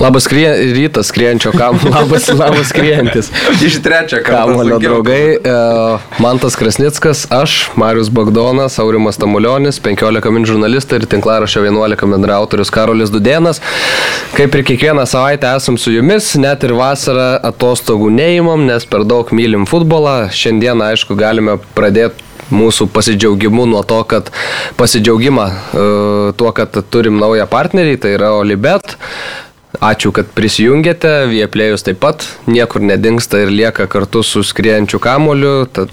Labas skrie, rytas skrienčio kam, labas, labas skrientis. Iš trečio kamulio draugai. E, Mantas Krasnickas, aš, Marius Bagdonas, Aurimas Tamulionis, 15 min žurnalistai ir tinklarašio 11 min autorius Karolis Dudėnas. Kaip ir kiekvieną savaitę esam su jumis, net ir vasarą atostogų neįmam, nes per daug mylim futbolą. Šiandien, aišku, galime pradėti mūsų pasidžiaugimu nuo to, kad pasidžiaugimą uh, tuo, kad turim naują partnerį, tai yra Olibet. Ačiū, kad prisijungėte, Vieplėjus taip pat niekur nedingsta ir lieka kartu su skriejančiu kamoliu. Tad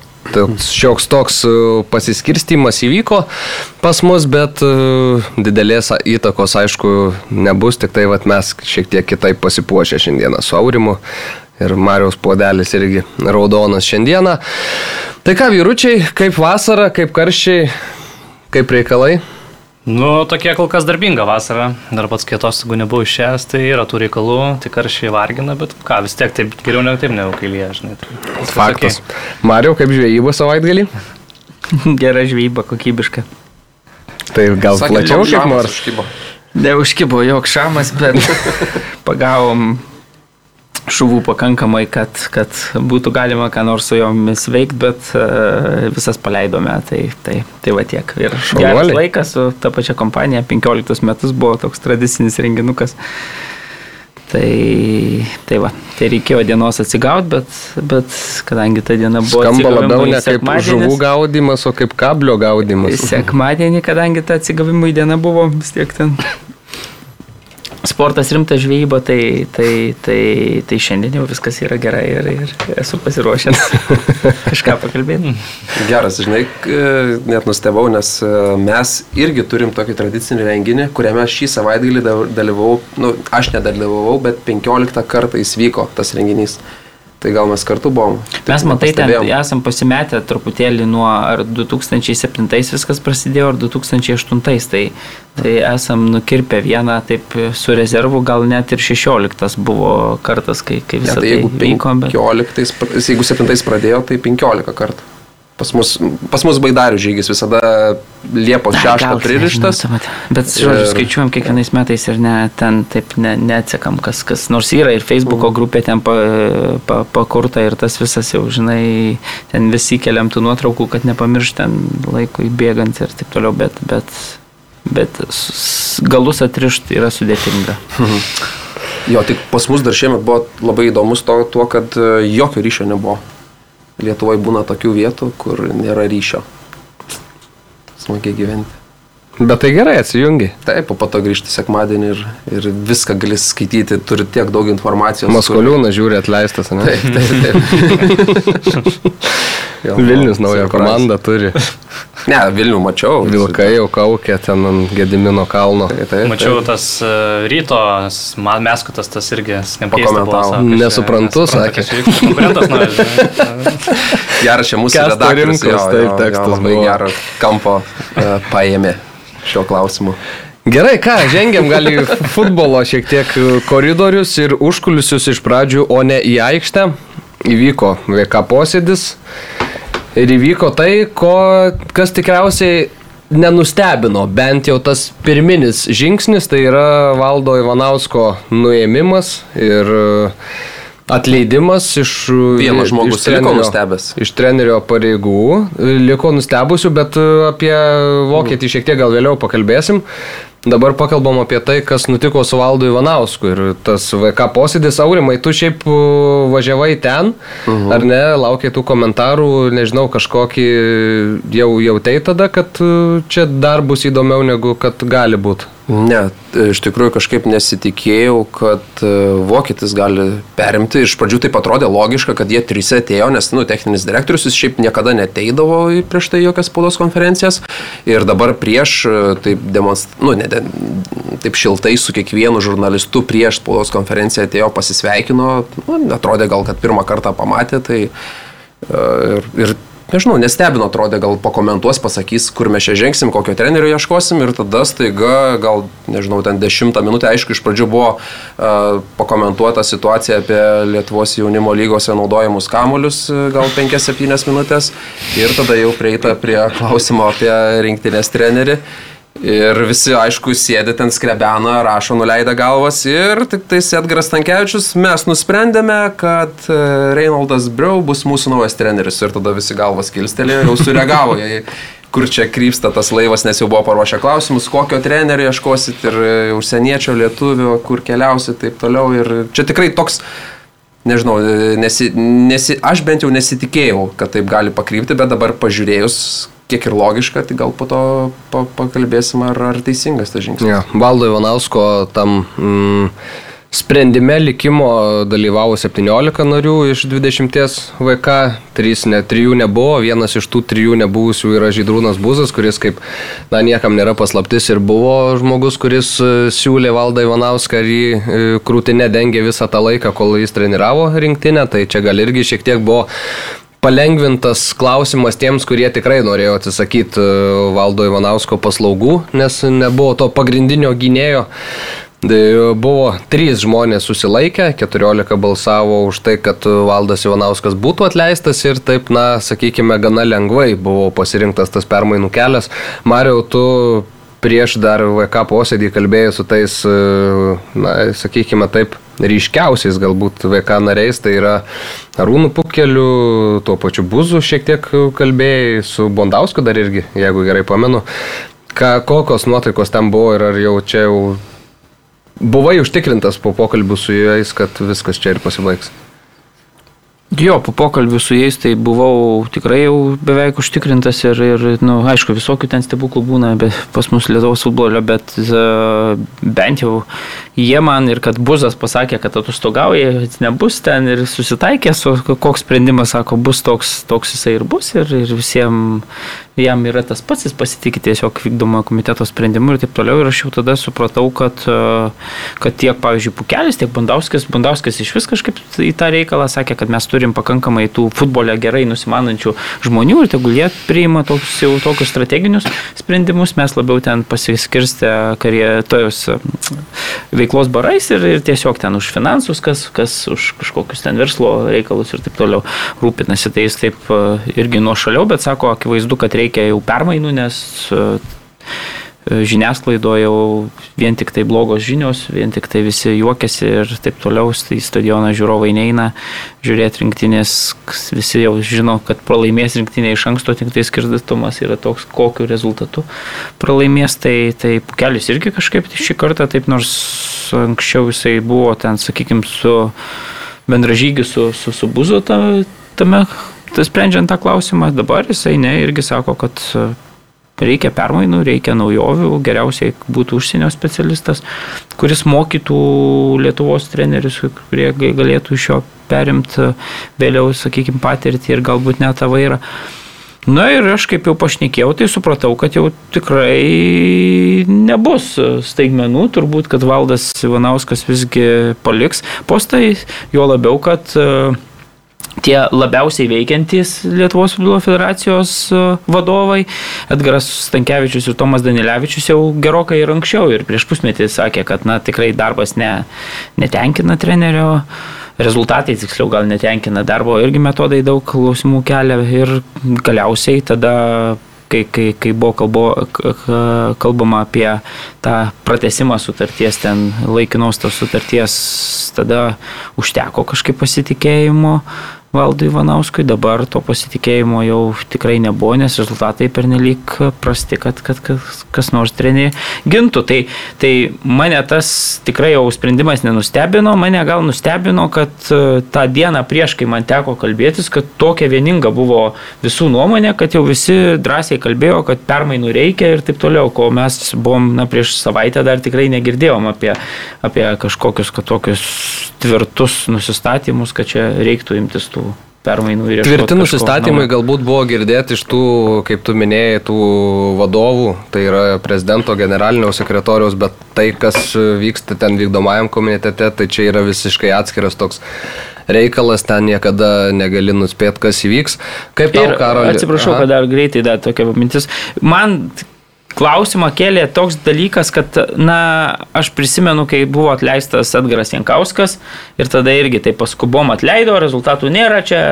šioks toks e, pasiskirstimas įvyko pas mus, bet e, didelės įtakos aišku nebus, tik tai vat, mes šiek tiek kitaip pasipuošę šiandieną su Aurimu ir Marijos puodelis irgi raudonas šiandieną. Tai ką, vyručiai, kaip vasara, kaip karščiai, kaip reikalai? Nu, tokie kol kas darbinga vasara, dar pats kietos, jeigu nebuvau išėjęs, tai yra tų reikalų, tai karšiai vargina, bet ką, vis tiek taip geriau negu taip, negu kai lyja, žinai. Tai Faktas. Okay. Mario, kaip žvejyba savaitgalį? Gera žvejyba, kokybiška. Tai gal Sakė, plačiau kaip nors? Neužkibo jok šamas, bet pagavom žuvų pakankamai, kad, kad būtų galima ką nors su jomis veikti, bet uh, visas paleidome. Tai, tai, tai va tiek. Ir geras laikas su ta pačia kompanija, 15 metus buvo toks tradicinis renginukas. Tai, tai va, tai reikėjo dienos atsigauti, bet, bet kadangi ta diena buvo... Skamba labiau ne kaip žuvų gaudimas, o kaip kablio gaudimas. Sekmadienį, kadangi ta atsigavimų diena buvo vis tiek ten sportas rimta žvejyba, tai, tai, tai, tai šiandien jau viskas yra gerai ir, ir esu pasiruošęs kažką pakalbėti. Geras, žinai, net nustebau, nes e, mes irgi turim tokį tradicinį renginį, kuriame šį savaitgalį dalyvavau, nu, aš nedalyvavau, bet 15 kartą jis vyko tas renginys. Tai gal mes kartu buvom. Mes matai, ten esam pasimetę truputėlį nuo ar 2007 viskas prasidėjo, ar 2008. Tai, tai esam nukirpę vieną taip su rezervu, gal net ir 16 buvo kartas, kai, kai visą ja, tai, tai vyko. Bet... 15, jeigu 7 pradėjo, tai 15 kartų. Pas mus, pas mus baidarių žygis visada Liepos 6 pririštas. Žinau, bet, žodžiu, skaičiuojam kiekvienais metais ir ne, ten taip ne, neatsekam, kas, kas nors yra ir Facebook'o mm. grupė ten pa, pa, pakurta ir tas visas jau, žinai, ten visi keliam tų nuotraukų, kad nepamiršt ten laikui bėgant ir taip toliau, bet, bet, bet galus atrišti yra sudėtinga. Mhm. Jo, tik pas mus dar šiemet buvo labai įdomus to, tuo, kad e, jokio ryšio nebuvo. Lietuvoje būna tokių vietų, kur nėra ryšio. Smagiai gyventi. Bet tai gerai atsijungi. Taip, po to grįžti sekmadienį ir, ir viską gali skaityti, turi tiek daug informacijos. Maskoliūnas kur... žiūri atleistas, ne? Taip, taip, taip. Vilnius naują komandą turi. Ne, Vilnių mačiau. Vilkai jau kaukė ten ant Gedimino kalno. Tai, tai, mačiau tai. tas uh, ryto, man meskutas tas irgi pakomentavo. Nesuprantu, sakė. Geras čia mūsų redaktorius. Taip, tekstas labai gerą kampo uh, paėmė šio klausimu. Gerai, ką, žengiam gal į futbolo šiek tiek koridorius ir užkulisius iš pradžių, o ne į aikštę. Įvyko VK posėdis ir įvyko tai, ko, kas tikriausiai nenustebino, bent jau tas pirminis žingsnis, tai yra Valdo Ivanausko nuėmimas ir atleidimas iš, Vienas žmogus iš trenerio, liko nustebęs. Iš trenerio pareigų. Liko nustebusių, bet apie vokietį šiek tiek gal vėliau pakalbėsim. Dabar pakalbam apie tai, kas nutiko su Valdu Ivanausku ir tas VK posėdis. Aurimai, tu šiaip važiavai ten, uh mhm. -huh. ar ne, laukiai tų komentarų, nežinau, kažkokį jau jautei tada, kad čia dar bus įdomiau negu kad gali būti. Ne, iš tikrųjų kažkaip nesitikėjau, kad e, vokietis gali perimti. Iš pradžių tai atrodė logiška, kad jie trise atėjo, nes, nu, techninis direktorius jis šiaip niekada neteidavo į prieš tai jokias spaudos konferencijas. Ir dabar prieš, e, taip, demonst... nu, ne, taip šiltai su kiekvienu žurnalistu prieš spaudos konferenciją atėjo, pasisveikino. Nu, atrodė gal, kad pirmą kartą pamatė. Tai, e, ir, ir nežinau, nestebino atrodė, gal pakomentuos, pasakys, kur mes čia žengsim, kokio trenerio ieškosim ir tada staiga, gal, nežinau, ten dešimtą minutę, aišku, iš pradžių buvo uh, pakomentuota situacija apie Lietuvos jaunimo lygose naudojamus kamuolius, gal 5-7 minutės ir tada jau prieita prie klausimo apie rinktinės trenerį. Ir visi, aišku, sėdi ten skrebena, rašo, nuleida galvas ir tik tais Edgaras Tankievičius, mes nusprendėme, kad e, Reinaldas Brau bus mūsų naujas treneris ir tada visi galvas kilstelėjo, jau sureagavo, jie, kur čia krypsta tas laivas, nes jau buvo paruošę klausimus, kokio trenerio ieškosit ir e, užsieniečio, lietuvio, kur keliausit, taip toliau. Ir čia tikrai toks nežinau, e, nesi, nesi, aš bent jau nesitikėjau, kad taip gali pakrypti, bet dabar pažiūrėjus, kiek ir logiška, tai gal po to pa, pakalbėsim, ar, ar teisingas tas žingsnis. Ja, Valdo Ivanausko tam mm, sprendime likimo dalyvavo 17 narių iš 20 VK, 3 ne, 3 nebuvo, vienas iš tų 3 nebuvusių yra Žydrūnas Buzas, kuris kaip, na, niekam nėra paslaptis ir buvo žmogus, kuris e, siūlė Valdą Ivanauską ir jį e, krūtinę dengė visą tą laiką, kol jis treniravo rinktinę, tai čia gal irgi šiek tiek buvo palengvintas klausimas tiems, kurie tikrai norėjo atsisakyti e, Valdo Ivanausko paslaugų, nes nebuvo to pagrindinio gynėjo. Tai buvo trys žmonės susilaikę, 14 balsavo už tai, kad Valdas Ivanauskas būtų atleistas ir taip, na, sakykime, gana lengvai buvo pasirinktas tas permainų kelias. Mariau, tu prieš dar VK posėdį kalbėjai su tais, e, na, sakykime taip, ryškiausiais galbūt VK nariais, tai yra Arūnų Pukeliu, tuo pačiu Buzu šiek tiek kalbėjai, su Bondausku dar irgi, jeigu gerai pamenu. Ką, kokios nuotaikos ten buvo ir ar jau čia jau buvai užtikrintas po pokalbių su jais, kad viskas čia ir pasibaigs? Jo, po pokalbių su jais tai buvau tikrai jau beveik užtikrintas ir, ir nu, aišku, visokių ten stebuklų būna pas mus Lietuvos futbolio, bet uh, bent jau jie man ir kad Buzas pasakė, kad atostogauja, nebus ten ir susitaikė su koks sprendimas, sako, bus toks, toks jisai ir bus ir, ir visiems jam yra tas pats, jis pasitikė tiesiog vykdomo komiteto sprendimu ir taip toliau. Ir aš jau tada supratau, kad, kad tiek, pavyzdžiui, Pukelis, tiek Bandauskas, Bandauskas iš vis kažkaip į tą reikalą sakė, kad mes turim pakankamai tų futbolę gerai nusimanančių žmonių ir tegul jie priima tokius, jau tokius strateginius sprendimus, mes labiau ten pasiskirstę karjetos veiklos barais ir, ir tiesiog ten už finansus, kas, kas už kažkokius ten verslo reikalus ir taip toliau rūpinasi. Tai jis taip irgi nuo šaliau, bet sako, akivaizdu, kad reikia reikia jau permainų, nes e, e, žiniasklaidoje jau vien tik tai blogos žinios, vien tik tai visi juokiasi ir taip toliau, tai stadioną žiūrovai neina žiūrėti rinktinės, visi jau žino, kad pralaimės rinktinė iš anksto, tik tai skirtumas yra toks, kokiu rezultatu pralaimės, tai, tai kelias irgi kažkaip šį kartą, taip nors anksčiau jisai buvo ten, sakykime, su bendražygiu su, su, su buzo tame tai sprendžiant tą klausimą, dabar jisai ne, irgi sako, kad e, reikia permainų, reikia naujovių, geriausiai būtų užsienio specialistas, kuris mokytų Lietuvos trenerius, kurie galėtų iš jo perimti vėliau, sakykime, patirtį ir galbūt net tą vairą. Na ir aš kaip jau pašnekėjau, tai supratau, kad jau tikrai nebus staigmenų, turbūt, kad valdas Ivanauskas visgi paliks postai, jo labiau, kad uh, tie labiausiai veikiantys Lietuvos futbolo federacijos e, vadovai, Edgaras Stankievičius ir Tomas Danilevičius jau gerokai ir anksčiau ir prieš pusmetį sakė, kad na, tikrai darbas ne, netenkina trenerio. Rezultatai tiksliau gal netenkina darbo, irgi metodai daug klausimų kelia ir galiausiai tada kai, kai, kai buvo kalbo, kalbama apie tą pratesimą sutarties, ten laikinos tos sutarties, tada užteko kažkaip pasitikėjimo Valdui Ivanauskui, dabar to pasitikėjimo jau tikrai nebuvo, nes rezultatai pernelyg prasti, kad, kad, kad kas nors trenį gintų. Tai, tai mane tas tikrai jau sprendimas nenustebino, mane gal nustebino, kad e, tą dieną prieš, kai man teko kalbėtis, kad tokia vieninga buvo visų nuomonė, kad jau visi drąsiai kalbėjo, kad permainų reikia ir taip toliau, ko mes buvom na, prieš savaitę dar tikrai negirdėjom apie, apie kažkokius tokius tvirtus nusistatymus, kad čia reiktų imtis tų permainų ir Tvirti nusistatymai galbūt buvo girdėti iš tų, kaip tu minėjai, tų vadovų, tai yra prezidento generalinio sekretoriaus, bet tai, kas vyksta ten vykdomajam komitete, tai čia yra visiškai atskiras toks reikalas, ten niekada negali nuspėti, kas įvyks. Kaip tau, Karol? Atsiprašau, Aha. kad dar greitai dar tokia mintis. Man klausimą kėlė toks dalykas, kad, na, aš prisimenu, kai buvo atleistas Edgaras Jankauskas ir tada irgi taip paskubom atleido, rezultatų nėra, čia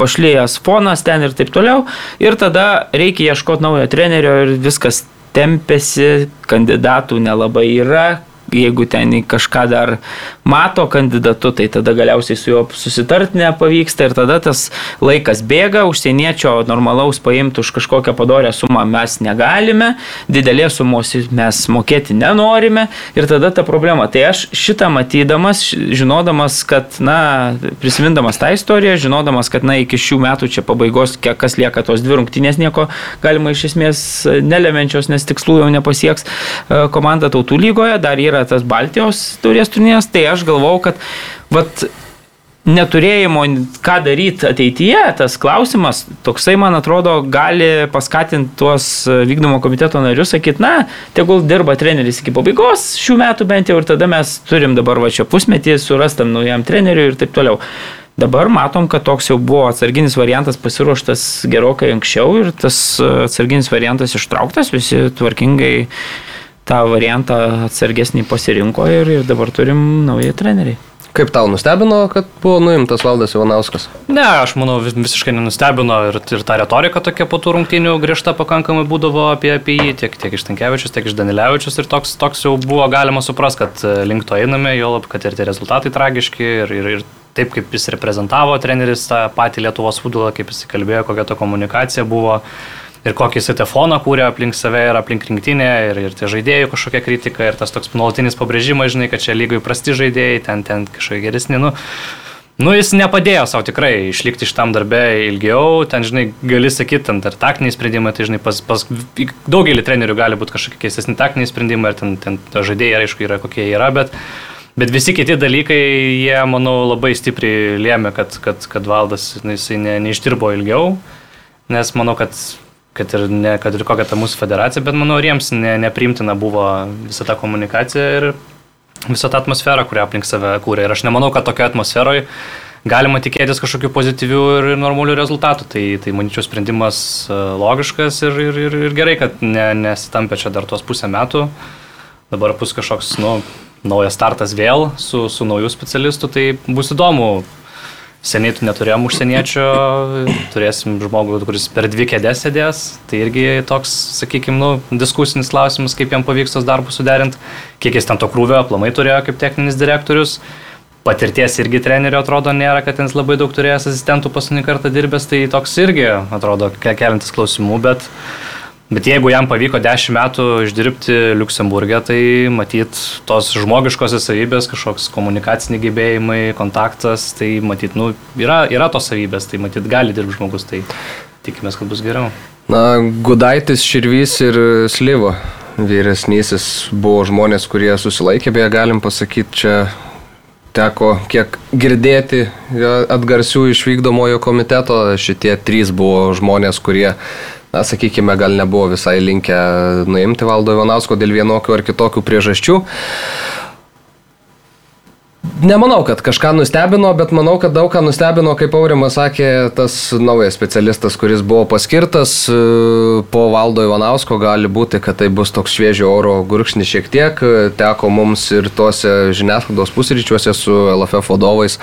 pašlėjęs fonas ten ir taip toliau. Ir tada reikia ieškoti naujo trenerio ir viskas tempėsi, kandidatų nelabai yra, jeigu ten kažką dar mato kandidatu, tai tada galiausiai su juo susitarti nepavyksta ir tada tas laikas bėga, užsieniečio normalaus paimti už kažkokią padorę sumą mes negalime, didelės sumos mes mokėti nenorime ir tada ta problema. Tai aš šitą matydamas, žinodamas, kad, na, prisimindamas tą istoriją, žinodamas, kad, na, iki šių metų čia pabaigos, kiek kas lieka tos dvi rungtynės, nieko galima iš esmės nelemenčios, nes tikslų jau nepasieks e, komanda tautų lygoje, dar yra tas Baltijos turės turnėras, tai aš galvau, kad vat, neturėjimo, ką daryti ateityje, tas klausimas, toksai, man atrodo, gali paskatinti tuos vykdomo komiteto narius, sakyti, na, tegul dirba treneris iki pabaigos šių metų bent jau ir tada mes turim dabar va čia pusmetį, surastam naujam treneriui ir taip toliau. Dabar matom, kad toks jau buvo atsarginis variantas pasiruoštas gerokai anksčiau ir tas atsarginis variantas ištrauktas, visi tvarkingai tą variantą atsargesnį pasirinko ir, ir dabar turim naują trenerį. Kaip tau nustebino, kad buvo nuimtas Valdas Ivanauskas? Ne, aš manau vis, visiškai nenustebino ir, ir ta retorika tokia po tų rungtynių griežta pakankamai būdavo apie, apie jį, tiek, tiek iš Tankievičius, tiek iš Danilevičius ir toks, toks jau buvo galima suprasti, kad e, link to einame, jo lab, kad ir tie rezultatai tragiški ir, ir, ir taip kaip jis reprezentavo treneris tą patį Lietuvos futbolą, kaip jis kalbėjo, kokia to komunikacija buvo ir kokį jis telefoną kūrė aplink save ir aplink rinktinę, ir, ir tie žaidėjų kažkokia kritika, ir tas toks nuolatinis pabrėžimas, žinai, kad čia lygai prasti žaidėjai, ten, ten kažkokie geresni. Nu, Nu, jis nepadėjo savo tikrai išlikti iš tam darbę ilgiau, ten, žinai, gali sakyti, ten ar taktiniai sprendimai, tai, žinai, pas, pas daugelį trenerių gali būti kažkokie keistesni taktiniai sprendimai, ir ten, ten žaidėjai, aišku, yra kokie yra, bet, bet visi kiti dalykai, jie, manau, labai stipriai lėmė, kad, kad, kad valdas, jisai ne, neištirbo ilgiau, nes manau, kad kad ir, ne, kad ir kokia ta mūsų federacija, bet manau, ir jiems ne, nepriimtina buvo visa ta komunikacija ir visa ta atmosfera, kurią aplink save kūrė. Ir aš nemanau, kad tokioje atmosferoje galima tikėtis kažkokių pozityvių ir normalių rezultatų. Tai, tai manyčiau, sprendimas e, logiškas ir, ir, ir, ir gerai, kad ne, nesitampė čia dar tuos pusę metų. Dabar bus kažkoks, nu, naujas startas vėl su, su naujų specialistų, tai bus įdomu Seniai tu neturėjom užsieniečio, turėsim žmogų, kuris per dvi kėdės sėdės. Tai irgi toks, sakykime, nu, diskusinis klausimas, kaip jam pavyks tos darbus suderinti, kiek jis ten to krūvio aplamai turėjo kaip techninis direktorius. Patirties irgi trenerio atrodo nėra, kad jis labai daug turėjęs asistentų paskutinį kartą dirbęs, tai toks irgi atrodo keliantis klausimų, bet Bet jeigu jam pavyko 10 metų išdirbti Luksemburgė, tai matyt tos žmogiškosios savybės, kažkoks komunikaciniai gebėjimai, kontaktas, tai matyt, nu, yra, yra tos savybės, tai matyt gali dirbti žmogus, tai tikimės, kad bus geriau. Na, Gudaitis, Širvys ir Slyvo vyresnysis buvo žmonės, kurie susilaikė, beje, galim pasakyti, čia teko kiek girdėti atgarsių iš vykdomojo komiteto, šitie trys buvo žmonės, kurie na, sakykime, gal nebuvo visai linkę nuimti valdo Ivanausko dėl vienokių ar kitokių priežasčių. Nemanau, kad kažką nustebino, bet manau, kad daug ką nustebino, kaip Aurimas sakė, tas naujas specialistas, kuris buvo paskirtas e, po valdo Ivanausko, gali būti, kad tai bus toks šviežio oro gurkšnis šiek tiek. Teko mums ir tuose žiniasklaidos pusryčiuose su LFF vadovais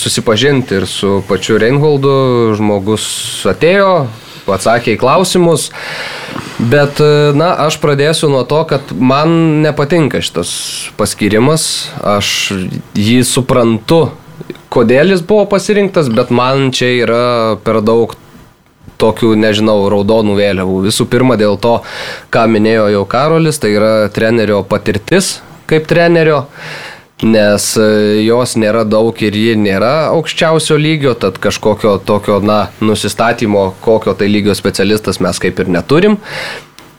susipažinti ir su pačiu Reinholdu. Žmogus atėjo, atsakė į klausimus. Bet, e, na, aš pradėsiu nuo to, kad man nepatinka šitas paskirimas. Aš jį suprantu, kodėl jis buvo pasirinktas, bet man čia yra per daug tokių, nežinau, raudonų vėliavų. Visų pirma, dėl to, ką minėjo jau Karolis, tai yra trenerio patirtis kaip trenerio nes e, jos nėra daug ir ji nėra aukščiausio lygio, tad kažkokio tokio, na, nusistatymo, kokio tai lygio specialistas mes kaip ir neturim.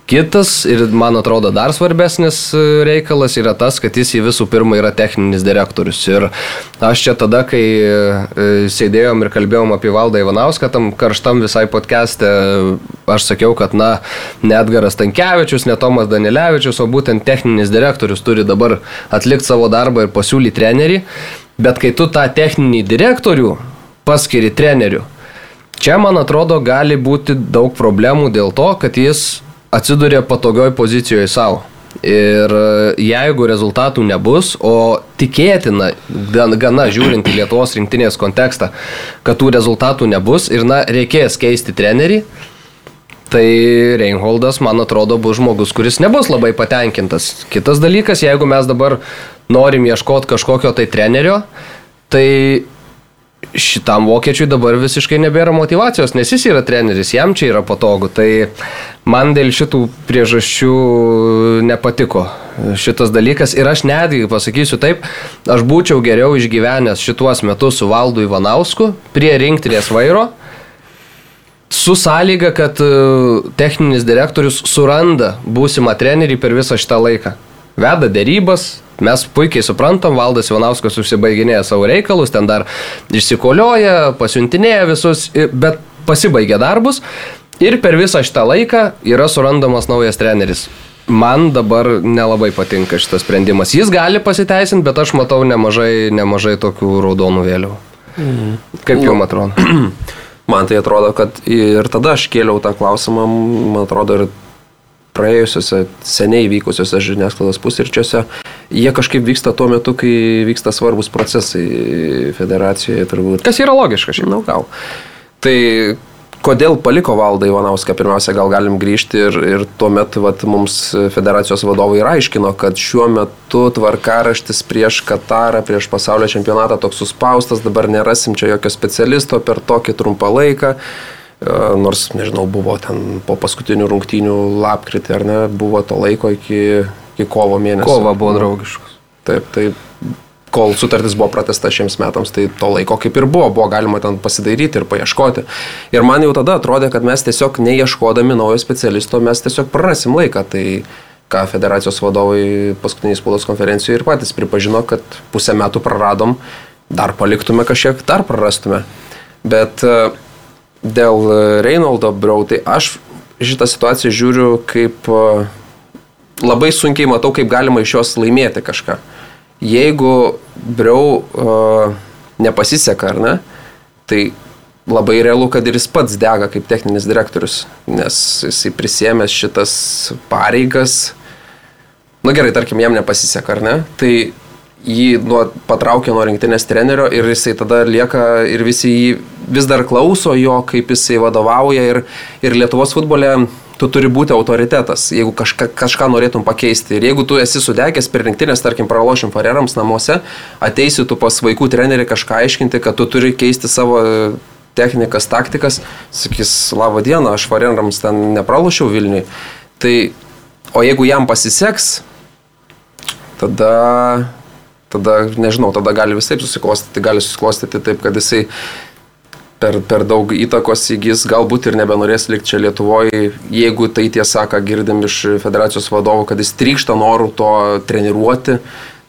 Kitas ir man atrodo dar svarbesnis e, reikalas yra tas, kad jis į visų pirma yra techninis direktorius. Ir aš čia tada, kai e, sėdėjom ir kalbėjom apie Valdą Ivanauską, tam karštam visai podcast'e, aš sakiau, kad na, ne Edgaras Tankievičius, ne Tomas Danilevičius, o būtent techninis direktorius turi dabar atlikti savo darbą ir pasiūlyti trenerį. Bet kai tu tą techninį direktorių paskiri treneriu, čia man atrodo gali būti daug problemų dėl to, kad jis atsiduria patogioj pozicijoje savo. Ir e, jeigu rezultatų nebus, o tikėtina, gana žiūrint į Lietuvos rinktinės kontekstą, kad tų rezultatų nebus ir na, reikės keisti trenerį, tai Reinholdas, man atrodo, bus žmogus, kuris nebus labai patenkintas. Kitas dalykas, jeigu mes dabar norim ieškoti kažkokio tai trenerio, tai šitam vokiečiui dabar visiškai nebėra motivacijos, nes jis yra treneris, jam čia yra patogu. Tai man dėl šitų priežasčių nepatiko šitas dalykas ir aš netgi pasakysiu taip, aš būčiau geriau išgyvenęs šituos metus su Valdu Ivanausku prie rinktinės vairo. Su sąlyga, kad e, techninis direktorius suranda būsimą trenerį per visą šitą laiką. Veda dėrybas, Mes puikiai suprantam, Valdas Ivanauskas užsibaiginėja savo reikalus, ten dar išsikolioja, pasiuntinėja visus, bet pasibaigia darbus ir per visą šitą laiką yra surandamas naujas treneris. Man dabar nelabai patinka šitas sprendimas. Jis gali pasiteisinti, bet aš matau nemažai, nemažai tokių raudonų vėliavų. Mm. Kaip jums nu, atrodo? Man tai atrodo, kad ir tada aš kėliau tą klausimą, man atrodo, ir praėjusiuose seniai vykusiuose žiniasklaidos pusryčiuose, jie kažkaip vyksta tuo metu, kai vyksta svarbus procesai federacijoje turbūt. Kas yra logiška šiaip? Na, gal. Tai kodėl paliko valdą Ivanauską, pirmiausia, gal galim grįžti ir, ir tuo metu vat, mums federacijos vadovai ir aiškino, kad šiuo metu tvarkaraštis prieš Katarą, prieš pasaulio čempionatą toks suspaustas, dabar nerasim čia jokio specialisto per tokį trumpą laiką. E, nors, nežinau, buvo ten po paskutinių rungtynių lapkritį, ar ne, buvo to laiko iki, iki kovo mėnesio. Kova buvo draugiškas. Taip, tai kol sutartis buvo pratesta šiems metams, tai to laiko kaip ir buvo, buvo galima ten pasidairyti ir paieškoti. Ir man jau tada atrodė, kad mes tiesiog neieškodami naujo specialisto, mes tiesiog prarasim laiką. Tai ką federacijos vadovai paskutiniai spaudos konferencijoje ir patys pripažino, kad pusę metų praradom, dar paliktume kažkiek, dar prarastume. Bet uh, dėl e, Reinoldo Brau, tai aš šitą situaciją žiūriu kaip e, labai sunkiai matau, kaip galima iš jos laimėti kažką. Jeigu Brau uh, nepasiseka, ar ne, tai labai realu, kad ir jis pats dega kaip techninis direktorius, nes jisai prisėmęs šitas pareigas, na nu gerai, tarkim, jam nepasiseka, ar ne, tai jį nuo, patraukė nuo rinktinės trenerio ir jisai tada lieka ir visi jį vis dar klauso jo, kaip jisai vadovauja ir, ir Lietuvos futbole tu turi būti autoritetas, jeigu kažka, kažką norėtum pakeisti. Ir jeigu tu esi sudegęs per rinktinės, tarkim, pralošim farerams namuose, ateisi tu pas vaikų trenerių kažką aiškinti, kad tu turi keisti savo technikas, taktikas, sakys, labo dieną, aš farerams ten nepralošiau Vilniui. Tai, o jeigu jam pasiseks, tada tada, nežinau, tada gali visaip susiklostyti, gali susiklostyti taip, kad jisai per, per daug įtakos įgys, galbūt ir nebenorės likti čia Lietuvoje, jeigu tai tiesa, ką girdim iš federacijos vadovų, kad jis trykšta norų to treniruoti,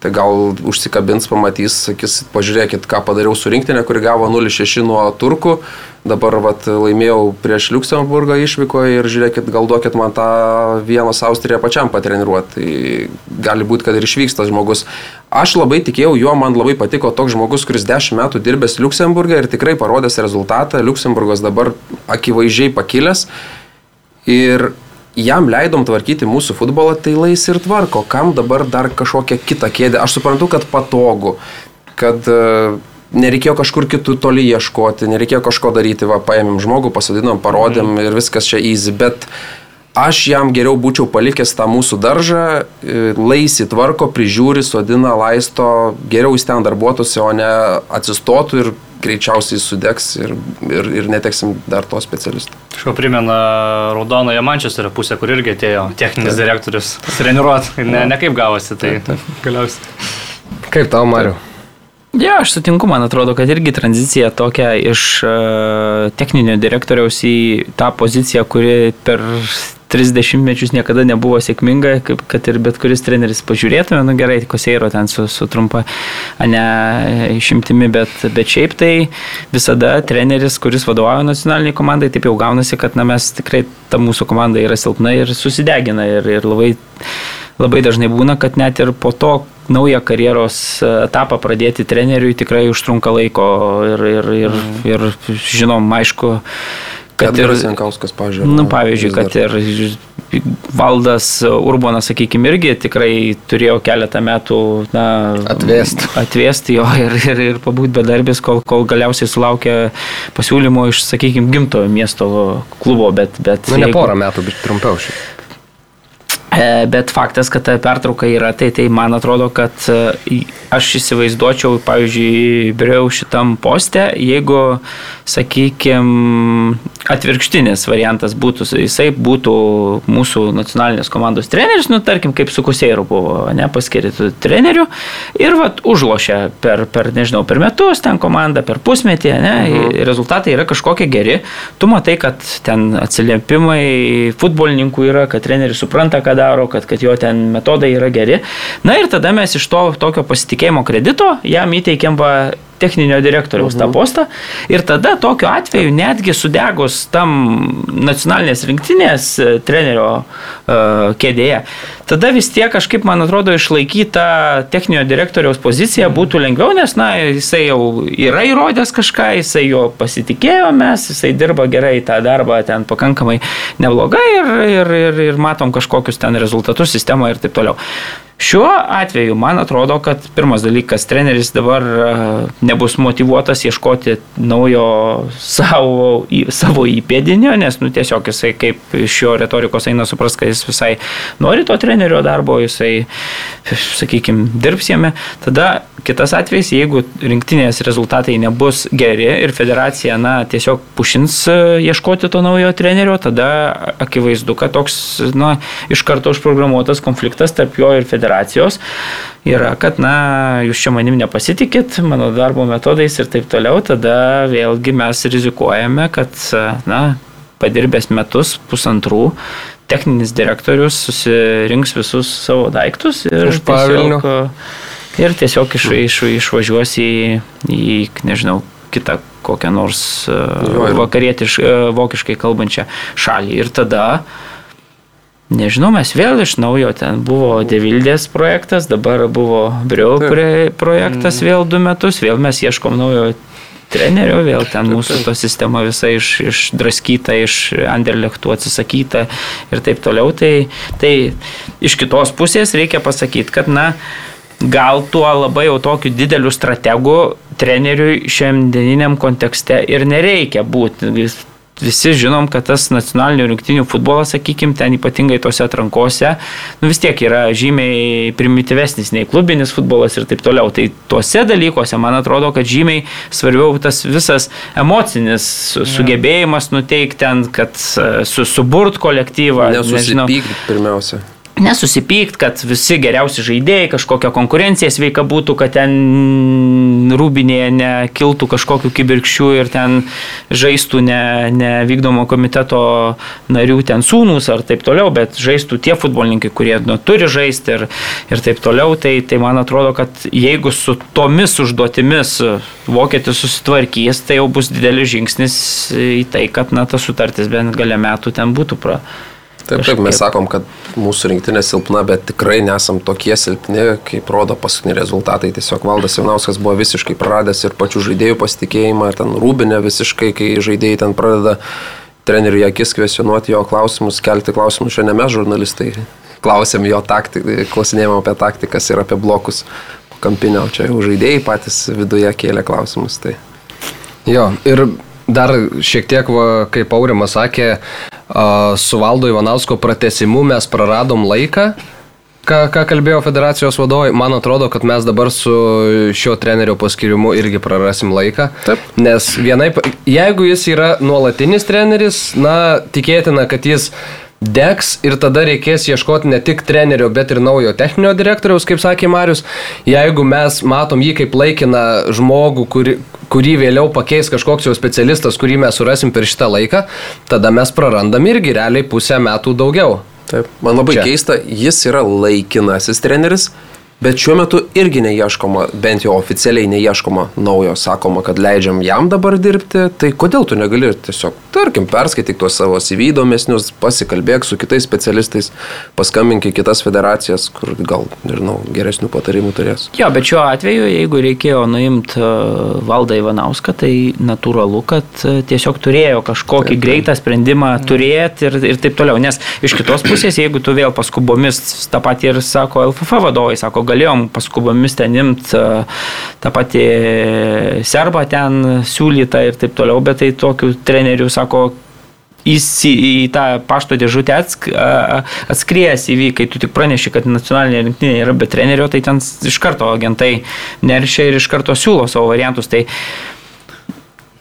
tai gal užsikabins, pamatys, sakys, pažiūrėkit, ką padariau su rinktinė, kuri gavo 0-6 nuo turkų, dabar vat, laimėjau prieš Luxemburgą išvykoje ir žiūrėkit, gal duokit man tą vienos Austriją pačiam patreniruoti. Tai gali būti, kad ir išvyksta žmogus. Aš labai tikėjau juo, man labai patiko toks žmogus, kuris 10 metų dirbęs Luxemburgą ir tikrai parodęs rezultatą. Luxemburgas dabar akivaizdžiai pakilęs. Ir jam leidom tvarkyti mūsų futbolą, tai lais ir tvarko. Kam dabar dar kažkokią kitą kėdę? Aš suprantu, kad patogu, kad uh, nereikėjo kažkur kitų toli ieškoti, nereikėjo kažko daryti, va, paėmėm žmogų, pasodinom, parodėm mm. ir viskas čia easy, bet aš jam geriau būčiau palikęs tą mūsų daržą, e, laisį tvarko, prižiūri, sodina, laisto, geriau jis ten darbuotųsi, o ne atsistotų ir greičiausiai sudegs ir, ir, ir neteksim dar to specialisto. Šio primena Raudonoje Mančesterio pusę, kur irgi atėjo techninis taip. direktorius treniruoti. Ne, ne kaip gavosi, tai galiausiai. Kaip tau, Mariu? Ja, aš sutinku, man atrodo, kad irgi tranzicija tokia iš uh, techninio direktoriaus į tą poziciją, kuri per 30 mečius niekada nebuvo sėkminga, kaip kad ir bet kuris treneris pažiūrėtume, nu gerai, Koseiro ten su, su trumpa, ne išimtimi, bet, bet šiaip tai visada treneris, kuris vadovauja nacionaliniai komandai, taip jau gaunasi, kad na, mes tikrai ta mūsų komanda yra silpna ir susidegina ir, ir labai, labai dažnai būna, kad net ir po to naują karjeros etapą pradėti treneriui tikrai užtrunka laiko ir, ir, ir, ir žinom, aišku, kad ir, Edgaras Jankauskas, pavyzdžiui. nu, ar ne, pavyzdžiui, kad dar- ir valdas Urbonas, sakykime, irgi tikrai turėjo keletą metų na, Atvėst. atvėsti jo ir, ir, ir pabūti bedarbis, kol, kol galiausiai sulaukė pasiūlymo iš, sakykime, gimtojo miesto klubo, bet... bet Nu, ne jeigu- porą metų, bet trumpiau šiaip. E, Bet faktas, kad ta pertrauka yra, tai, tai man atrodo, kad e, aš įsivaizduočiau, pavyzdžiui, Briau šitam poste, jeigu, sakykime, atvirkštinis variantas būtų, jisai būtų mūsų nacionalinės komandos treneris, nu, tarkim, kaip su Kuseiru buvo, ne, paskirti treneriu ir, vat, užlošia per, per, nežinau, per metus ten komandą, per pusmetį, ne, mhm. rezultatai yra kažkokie geri, tu matai, kad ten atsiliepimai futbolininkų yra, kad treneris supranta, ką daro, kad, kad jo ten metodai yra geri. Na ir tada mes iš to tokio pasitikėjimo kredito jam įteikėm va techninio direktoriaus -huh. tą postą. Ir tada tokiu atveju netgi sudegus tam nacionalinės rinktinės e, trenerio uh, kėdėje, tada vis tiek kažkaip, man atrodo, išlaikyti tą techninio direktoriaus poziciją būtų lengviau, nes, na, jisai jau yra įrodęs kažką, jisai jo pasitikėjo mes, jisai dirba gerai tą darbą ten pakankamai neblogai ir, ir, ir, ir matom kažkokius ten rezultatus sistemoje ir taip toliau. Šiuo atveju man atrodo, kad pirmas dalykas, treneris dabar e, nebus motivuotas ieškoti naujo savo, savo įpėdinio, nes nu, tiesiog jisai kaip iš jo retorikos eina supras, kad jis visai nori to trenerio darbo, jisai, sakykime, dirbs jame. Tada kitas atvejis, jeigu rinktinės rezultatai nebus geri ir federacija na, tiesiog pušins e, ieškoti to naujo trenerio, tada akivaizdu, kad toks na, iš karto užprogramuotas konfliktas tarp jo ir federacijos yra, kad, na, jūs čia manim nepasitikit, mano darbo metodais ir taip toliau, tada vėlgi mes rizikuojame, kad, na, padirbęs metus, pusantrų, techninis direktorius susirinks visus savo daiktus ir Iš pavilnių. ir tiesiog iš, iš, išvažiuos į, į, nežinau, kitą kokią nors Jo, jo, ir- vakarietiš, e, vokiškai kalbančią šalį. Ir tada Nežinau, mes vėl iš naujo ten buvo Devildės projektas, dabar buvo Briau projektas vėl du metus, vėl mes ieškom naujo trenerio, vėl ten mūsų to sistema visa iš, išdraskyta, iš Anderlechtų atsisakyta ir taip toliau. Tai, tai iš kitos pusės reikia pasakyti, kad na, gal tuo labai jau tokiu dideliu strategu treneriui šiandieniniam kontekste ir nereikia būti. Vis- Visi žinom, kad tas nacionalinių rinktinių futbolas, sakykime, ten ypatingai tose atrankose, nu vis tiek yra žymiai primityvesnis nei klubinis futbolas ir taip toliau. Tai tuose dalykuose, man atrodo, kad žymiai svarbiau tas visas emocinis su- sugebėjimas nuteikti ten, kad e, su, suburt kolektyvą. Nesusipykti pirmiausia. Nesusipykt, kad visi geriausi žaidėjai, kažkokia konkurencija sveika būtų, kad ten rūbinėje nekiltų kažkokių kibirkščių ir ten žaistų ne, ne vykdomo komiteto narių ten sūnus ar taip toliau, bet žaistų tie futbolininkai, kurie nu, turi žaisti ir, ir taip toliau. Tai, tai man atrodo, kad jeigu su tomis užduotimis vokietis susitvarkys, tai jau bus didelis žingsnis į tai, kad na, ta sutartis bent gale metų ten būtų pra. Taip, taip, mes sakom, kad mūsų rinktinė silpna, bet tikrai nesam tokie silpni, kaip rodo paskutiniai rezultatai. Tiesiog Valdas Jaunauskas buvo visiškai praradęs ir pačių žaidėjų pasitikėjimą, ten rūbinė visiškai, kai žaidėjai ten pradeda treneriui akis kvesionuoti jo klausimus, kelti klausimus. Šiandien mes žurnalistai klausėm jo taktiką, klausinėjom apie taktikas ir apie blokus kampinio, čia jau žaidėjai patys viduje kėlė klausimus. Tai. Jo, ir dar šiek tiek, va, kaip Aurimas sakė, su Valdo Ivanausko pratesimu mes praradom laiką. Ką, ką kalbėjo federacijos vadovai, man atrodo, kad mes dabar su šio trenerio paskirimu irgi prarasim laiką. Taip. Nes vienaip, jeigu jis yra nuolatinis treneris, na, tikėtina, kad jis degs ir tada reikės ieškoti ne tik trenerio, bet ir naujo techninio direktoriaus, kaip sakė Marius. Jeigu mes matom jį kaip laikiną žmogų, kuri, kurį vėliau pakeis kažkoks jau specialistas, kurį mes surasim per šitą laiką, tada mes prarandam irgi realiai pusę metų daugiau. Taip, man labai Čia. Keista, jis yra laikinasis treneris, Bet šiuo metu irgi neieškoma, bent jau oficialiai neieškoma naujo, sakoma, kad leidžiam jam dabar dirbti, tai kodėl tu negali tiesiog, tarkim, perskaityk tuos savo CV įdomesnius, pasikalbėk su kitais specialistais, paskambink į kitas federacijas, kur gal, nežinau, geresnių patarimų turės. Jo, bet šiuo atveju, jeigu reikėjo nuimti valdą Ivanauską, tai natūralu, kad e, tiesiog turėjo kažkokį taip, greitą sprendimą turėti ir, ir taip toliau. Nes iš kitos pusės, jeigu tu vėl paskubomis, tą patį ir sako LFF vadovai, sako, galėjom paskubomis ten imti e, tą patį serbą ten siūlytą ir taip toliau, bet tai tokių trenerių, sako, į, į tą pašto dėžutę atsk, atskries į, kai tu tik praneši, kad nacionalinė rinktinė yra be trenerio, tai ten iš karto agentai neršia ir iš karto siūlo savo variantus. Tai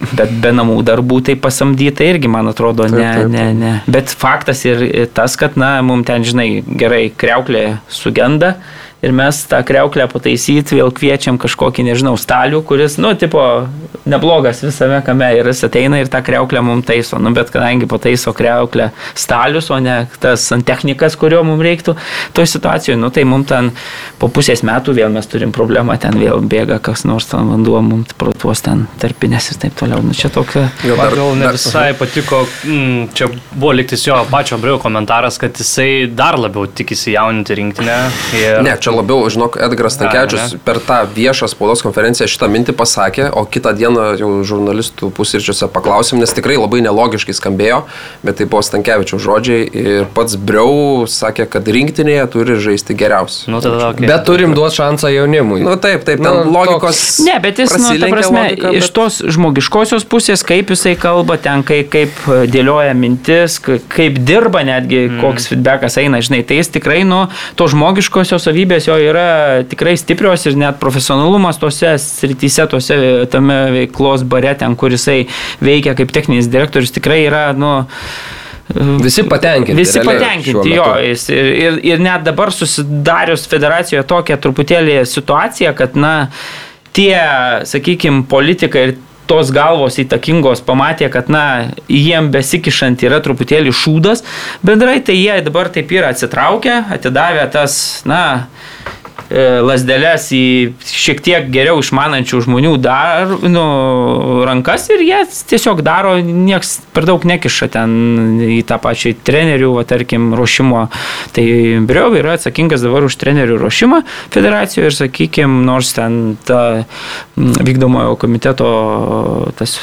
Bet be namų darbų tai pasamdyta irgi, man atrodo, ne, taip, taip. ne, ne. Bet faktas ir tas, kad, na, mums ten, žinai, gerai, kreuklė sugenda, ir mes tą kreuklę pataisyti vėl kviečiam kažkokį, nežinau, stalių, kuris, nu, tipo, neblogas visame kame ir jis ateina ir tą kreuklę mums taiso. Nu, bet kadangi pataiso kreuklę stalius, o ne tas technikas, kurio mums reiktų toje situacijoje, nu, tai mums ten po pusės metų vėl mes turim problemą, ten vėl bėga kas nors ten vanduo, mums pro tuos ten tarpinės ir taip toliau. Nu, čia tokia... Gal, dar, gal ne visai patiko, mm, čia buvo liktis jo pačio Briu komentaras, kad jisai dar labiau tikisi jauninti rinktinę. Ir... Ne, čia labiau, žinok, Edgaras Tankiečius per tą viešą spaudos konferenciją šitą mintį pasakė, o kitą dieną jau žurnalistų pusryčiuose paklausėm, nes tikrai labai nelogiškai skambėjo, bet tai buvo Stankievičiaus žodžiai ir pats Briau sakė, kad rinktinėje turi žaisti geriausiai. Nu, tada, okay. Bet turim duoti šansą jaunimui. Nu taip, taip, ten nu, logikos. Toks... Ne, bet jis, nu, ta prasme, logika, bet... iš tos žmogiškosios pusės, kaip jisai kalba, ten kaip, kaip dėlioja mintis, kaip dirba netgi, mm. koks feedbackas eina, žinai, tai jis tikrai, nu, to žmogiškosios savybės savybės jo yra tikrai stiprios ir net profesionalumas tose srityse, tose tame veiklos bare, ten, kur jisai veikia kaip techninis direktorius, tikrai yra, nu, Visi patenkinti. Visi patenkinti, jo. Ir, ir, ir net dabar susidarius federacijoje tokia truputėlį situacija, kad, na, tie, sakykime, politikai ir tos galvos įtakingos pamatė, kad, na, jiem besikišant yra truputėlį šūdas, bendrai tai jie dabar taip yra atsitraukę, atidavę tas, na, lasdeles į šiek tiek geriau išmanančių žmonių dar, nu, rankas ir jie tiesiog daro, nieks per daug nekiša ten į tą pačią trenerių, va, tarkim, ruošimo. Tai Briau yra atsakingas dabar už trenerių ruošimą federacijoje ir, sakykime, nors ten ta vykdomojo komiteto tas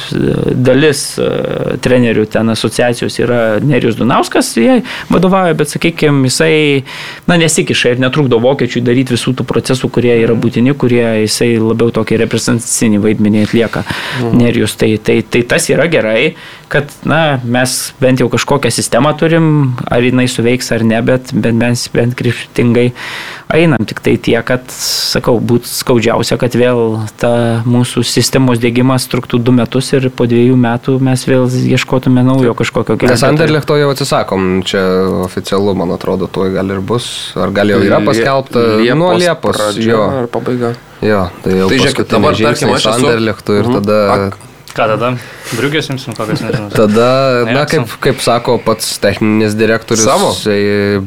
dalis e, trenerių ten asociacijos yra Nerius Dunauskas, jie vadovauja, bet, sakykime, jisai, na, nesikiša ir netrukdo vokiečiui daryti visų visų tų procesų, kurie yra būtini, kurie jisai labiau tokį reprezentacinį vaidmenį atlieka. Mhm. Nerijus, tai, tai, tai tas yra gerai, kad na, mes bent jau kažkokią sistemą turim, ar jinai suveiks ar ne, bet, bet mes bent kryptingai einam. Tik tai tie, kad, sakau, būtų skaudžiausia, kad vėl ta mūsų sistemos dėgymas truktų du metus ir po dviejų metų mes vėl ieškotume naujo kažkokio kelio. Nes Anderlechto jau atsisakom, čia oficialu, man atrodo, tuo gal ir bus, ar gal jau yra paskelbta nuo Liepos pradžia ar pabaiga. Jo, tai jau tai žiūrėkit, dabar tarkim aš esu Anderlechtu ir mhm. tada... Ak Ką tada? Briugės imsim kokias nežinau. Tada, na, kaip, kaip sako pats techninis direktorius, savo.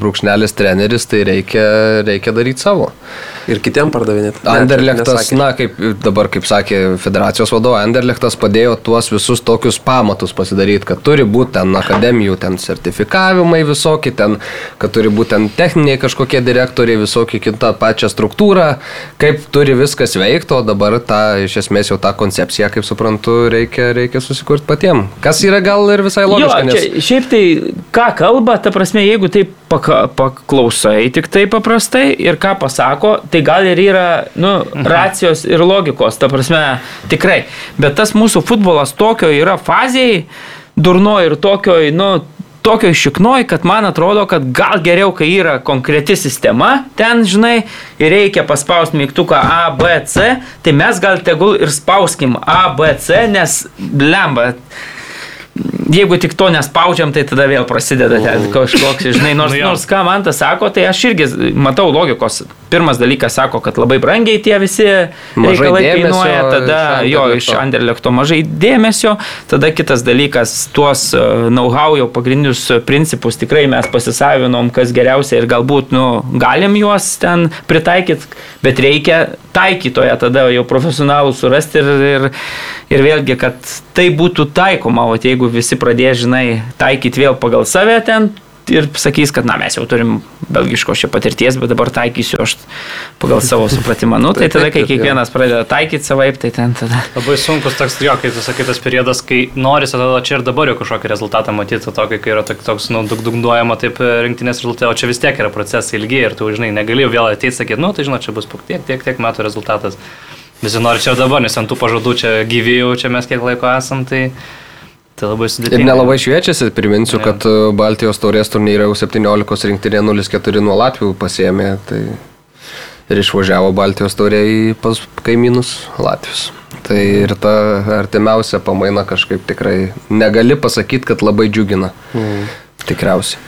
brūkšnelis treneris, tai reikia, reikia daryti savo. Ir kitiem pardavinėti. Anderlechtas, na, kaip dabar, kaip sakė federacijos vadovas, Anderlechtas padėjo tuos visus tokius pamatus pasidaryti, kad turi būti ten akademijų, ten sertifikavimai visokie, ten, kad turi būti ten techniniai kažkokie direktoriai, visokie kitą pačią struktūrą, kaip turi viskas veikti, o dabar tą, iš esmės jau tą koncepciją, kaip suprantu, reikia, reikia susikurti patiems. Kas yra gal ir visai logiška. Jo, nes... čia, šiaip tai, ką kalba, ta prasme, jeigu taip paklausai tik tai paprastai ir ką pasako, tai gal ir yra nu, mhm. racijos ir logikos, ta prasme, tikrai. Bet tas mūsų futbolas tokio yra fazėje, durno ir tokio, nu, tokio šiknoj, kad man atrodo, kad gal geriau, kai yra konkreti sistema, ten, žinai, ir reikia paspausti mygtuką A, B, C, tai mes gal tegul ir spauskim A, B, C, nes lemba jeigu tik to nespaudžiam, tai tada vėl prasideda ten kažkoks, žinai, nors, Nu nors ką man tas sako, tai aš irgi matau logikos. Pirmas dalykas sako, kad labai brangiai tie visi reikalai kainuoja, tada iš jo, iš Anderlechto mažai dėmesio, tada kitas dalykas, tuos e, know-how jau pagrindinius principus tikrai mes pasisavinom, kas geriausia ir galbūt, nu, galim juos ten pritaikyti, bet reikia taikytoje tada jau profesionalų surasti ir, ir, ir vėlgi, kad tai būtų taikoma, o jeigu visi pradės, žinai, taikyti vėl pagal save ten ir sakys, kad, na, mes jau turim belgiško šio patirties, bet dabar taikysiu aš pagal savo supratimą. Nu, tai tada, kai kiekvienas pradeda taikyti savaip, tai ten tada. Labai sunkus toks, jo, kaip tu sakai, tas periodas, kai norisi tada čia ir dabar jau kažkokį rezultatą matyti, tokį, kai yra tok- toks, nu, dug- dugnuojama taip e, rinktinės rezultatai, o čia vis tiek yra procesai ilgi ir tu, žinai, negali vėl ateiti sakyti, nu, tai žinai, čia bus tiek, tiek, tiek metų rezultatas. Visi nori čia ir dabar, nes ant tų pažadų čia gyvijau, čia mes kiek laiko esam, tai, tai labai sudėtinga. Ir nelabai šviečiasi, priminsiu, Jo. kad e, Baltijos taurės turnyre jau 17 rinktinė 0-4 nuo Latvijų pasėmė. Tai ir išvažiavo Baltijos taurė į pas kaimynus Latvijus. Tai ir ta artimiausia pamaina kažkaip tikrai negali pasakyti, kad labai džiugina. Mm. Tikriausiai.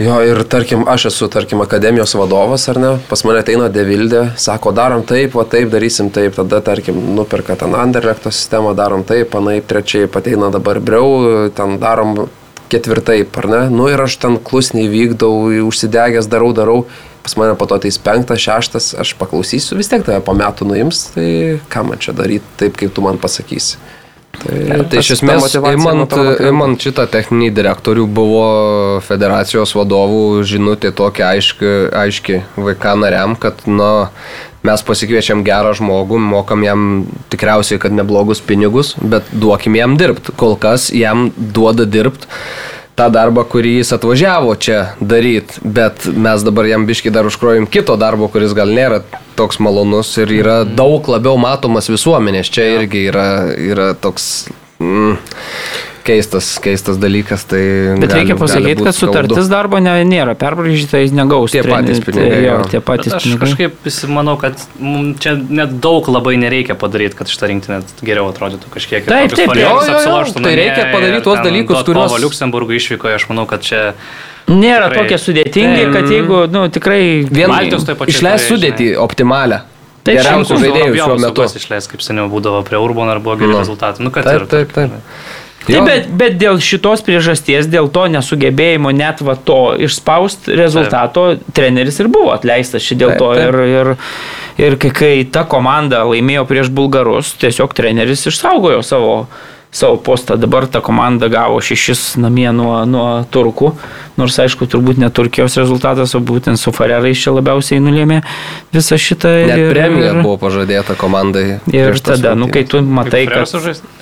Jo, ir tarkim, aš esu, tarkim, akademijos vadovas, ar ne, pas mane ateina Devildė, sako, darom taip, o taip, darysim taip, tada, tarkim, nuperka ten Anderlechto sistemą, darom taip, panaip, trečiai ateina dabar Breu, ten darom ketvirtaip, ar ne, nu ir aš ten klusniai vykdau, užsidegęs darau, darau, pas mane po to ateis penktas, šeštas, aš paklausysiu, vis tiek tave po metų nuims, tai ką man čia daryti, taip, kaip tu man pasakysi. Tai, Tai tas- iš esmės, imant, imant šitą techninį direktorių buvo federacijos vadovų žinutė tokia aiški, aiški vaiką nariam, kad na, mes pasikviečiam gerą žmogų, mokam jam tikriausiai, kad neblogus pinigus, bet duokim jam dirbti. Kol kas jam duoda dirbti tą darbą, kurį jis atvažiavo čia daryti, bet mes dabar jam biški dar užkrojim kito darbo, kuris gal nėra toks malonus ir yra daug labiau matomas visuomenės. Čia irgi yra, yra toks mm, keistas, keistas dalykas. Tai Bet gali- reikia pasakyti, kad sutartis skaudu. darbo ne, nėra perbražyta, jis negaus. Tie patys treneris. pinigai, Jo, jo. tie Bet patys aš pinigai. kažkaip manau, kad mum čia net daug labai nereikia padaryti, kad šitą rinktinę geriau atrodytų kažkiek. ir Taip, taip, jo, jo, jo. Tai reikia padaryt ir tuos dalykus, kuriuos- kovą Liuksemburgui išvykoje, aš manau, kad čia Nėra Tikrai. tokie sudėtingi, kad jeigu, nu, tikrai... Vien Baltijos toj pačioj išleis sudėti optimalią. Taip, Geriausių žaidėjų šiuo metu. Išleis, kaip seniau būdavo prie Urbono ar buvo geri Nu. rezultatai. Nu, kad Taip, ir- taip, taip. Taip, Jo. bet, bet dėl šitos priežasties, dėl to nesugebėjimo net va to išspausti rezultato, taip. treneris ir buvo atleistas šį dėl Taip, to. taip. Ir, ir, ir kai, kai ta komanda laimėjo prieš bulgarus, tiesiog treneris išsaugojo savo, savo postą. Dabar ta komanda gavo šešis namie nuo, nuo turkų, nors aišku, turbūt ne Turkijos rezultatas, o būtent su Farerais čia labiausiai nulėmė visą šitą. Net ir- premija ir- buvo pažadėta komandai. Ir tada, nu, kai tu matai, kad...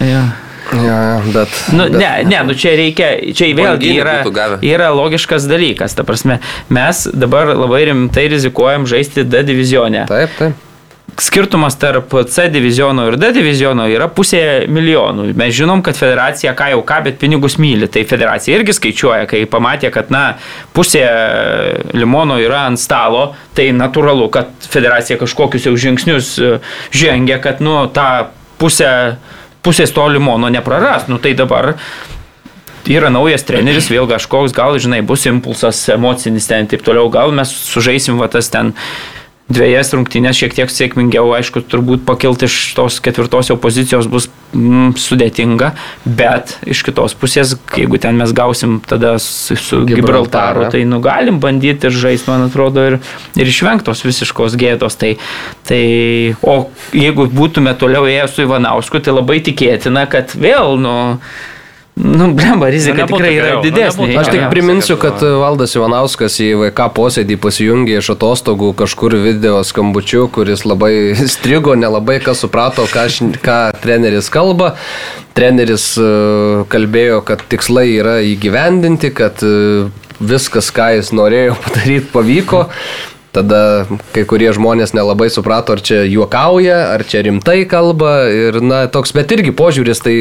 Ja. Ja, bet, Nu, bet, ne, ne, nu čia reikia, čia vėlgi yra, yra logiškas dalykas. Ta prasme, mes dabar labai rimtai rizikuojam žaisti D divizione. Taip, taip. Skirtumas tarp C diviziono ir D diviziono yra pusė milijonų. Mes žinom, kad federacija ką jau ką, bet pinigus myli. Tai federacija irgi skaičiuoja, kai pamatė, kad na, pusė limono yra ant stalo, tai natūralu, kad federacija kažkokius jau žingsnius e, žengia, kad nu, tą pusę, pusės to limono nepraras. Nu, tai dabar yra naujas treneris, vėl kažkoks, gal, žinai, bus impulsas emocinis ten ir taip toliau, gal mes sužaisim va tas ten dviejas rungtynės šiek tiek sėkmingiau, aišku, turbūt pakilti iš tos ketvirtos pozicijos bus mm, sudėtinga, bet iš kitos pusės, jeigu ten mes gausim tada su, su Gibraltaru, tai nu galim bandyti ir žaisti, man atrodo, ir, ir išvengtos visiškos gėdos. Tai, tai, o jeigu būtume toliau ėję su Ivanausku, tai labai tikėtina, kad vėl, nu, Nu, blemba, rizika Nu, tikrai yra nu, didesnė. nebūtų Aš tik priminsiu, kad Valdas Ivanauskas į VK posėdį pasijungė iš atostogų kažkur video skambučiu, kuris labai strigo, nelabai kas suprato, ką, ką treneris kalba. Treneris e, kalbėjo, kad tikslai yra įgyvendinti, kad e, viskas, ką jis norėjo padaryti, pavyko. Tada kai kurie žmonės nelabai suprato, ar čia juokauja, ar čia rimtai kalba. Ir, na, toks, bet irgi požiūris tai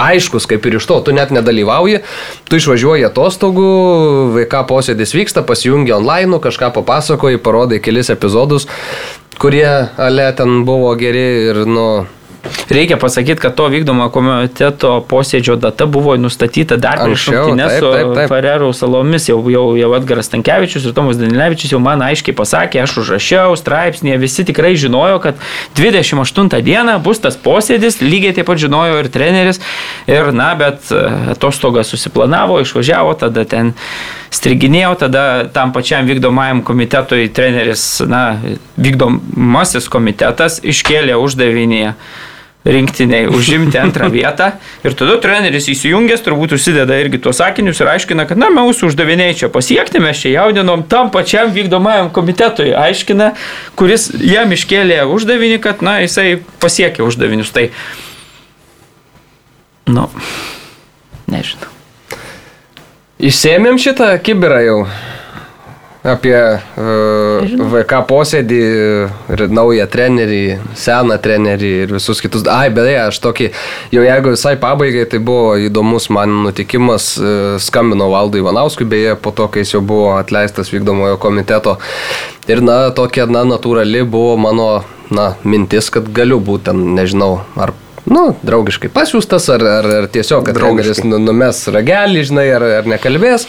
aiškus, kaip ir iš to, tu net nedalyvauji, tu išvažiuoji atostogų, VK posėdis vyksta, pasijungi online, kažką papasakoji, parodai kelis epizodus, kurie ale ten buvo geri ir, nu, Reikia pasakyti, kad to vykdomo komiteto posėdžio data buvo nustatyta dar prieš rungtynes su. Farerų salomis. Jau, jau, jau Edgaras Tankievičius ir Tomas Danilevičius jau man aiškiai pasakė, aš užrašiau straipsnį, visi tikrai žinojo, kad 28 dieną bus tas posėdis, lygiai taip pat žinojo ir treneris. Ir, na, bet e, atostogas susiplanavo, išvažiavo, tada ten striginėjau, tada tam pačiam vykdomajam komitetui treneris, na, vykdomasis komitetas iškėlė uždavinį rinktiniai užimti antrą vietą. Ir tada treneris įsijungęs turbūt užsideda irgi tuos sakinius ir aiškina, kad na, mūsų uždaviniai čia pasiekti, mes čia jaudinom tam pačiam vykdomajam komitetui, aiškina, kuris jam iškėlė uždavinį, kad na, jisai pasiekė uždavinius. Tai, nu, nežinau. Išsėmėm šitą kibirą jau apie uh, VK posėdį ir naują trenerį, seną trenerį ir visus kitus. Ai, beje, aš tokį, jau jeigu visai pabaigai, tai buvo įdomus man nutikimas, uh, skambino Valdui Ivanauskui, beje, po to, kai jis jau buvo atleistas vykdomojo komiteto. Ir, na, tokia, na, natūrali buvo mano, na, mintis, kad galiu būti ten, nežinau, ar nu, draugiškai pasiūstas, ar, ar, ar tiesiog, kad treneris nu- numes ragelį, žinai, ar, ar nekalbės.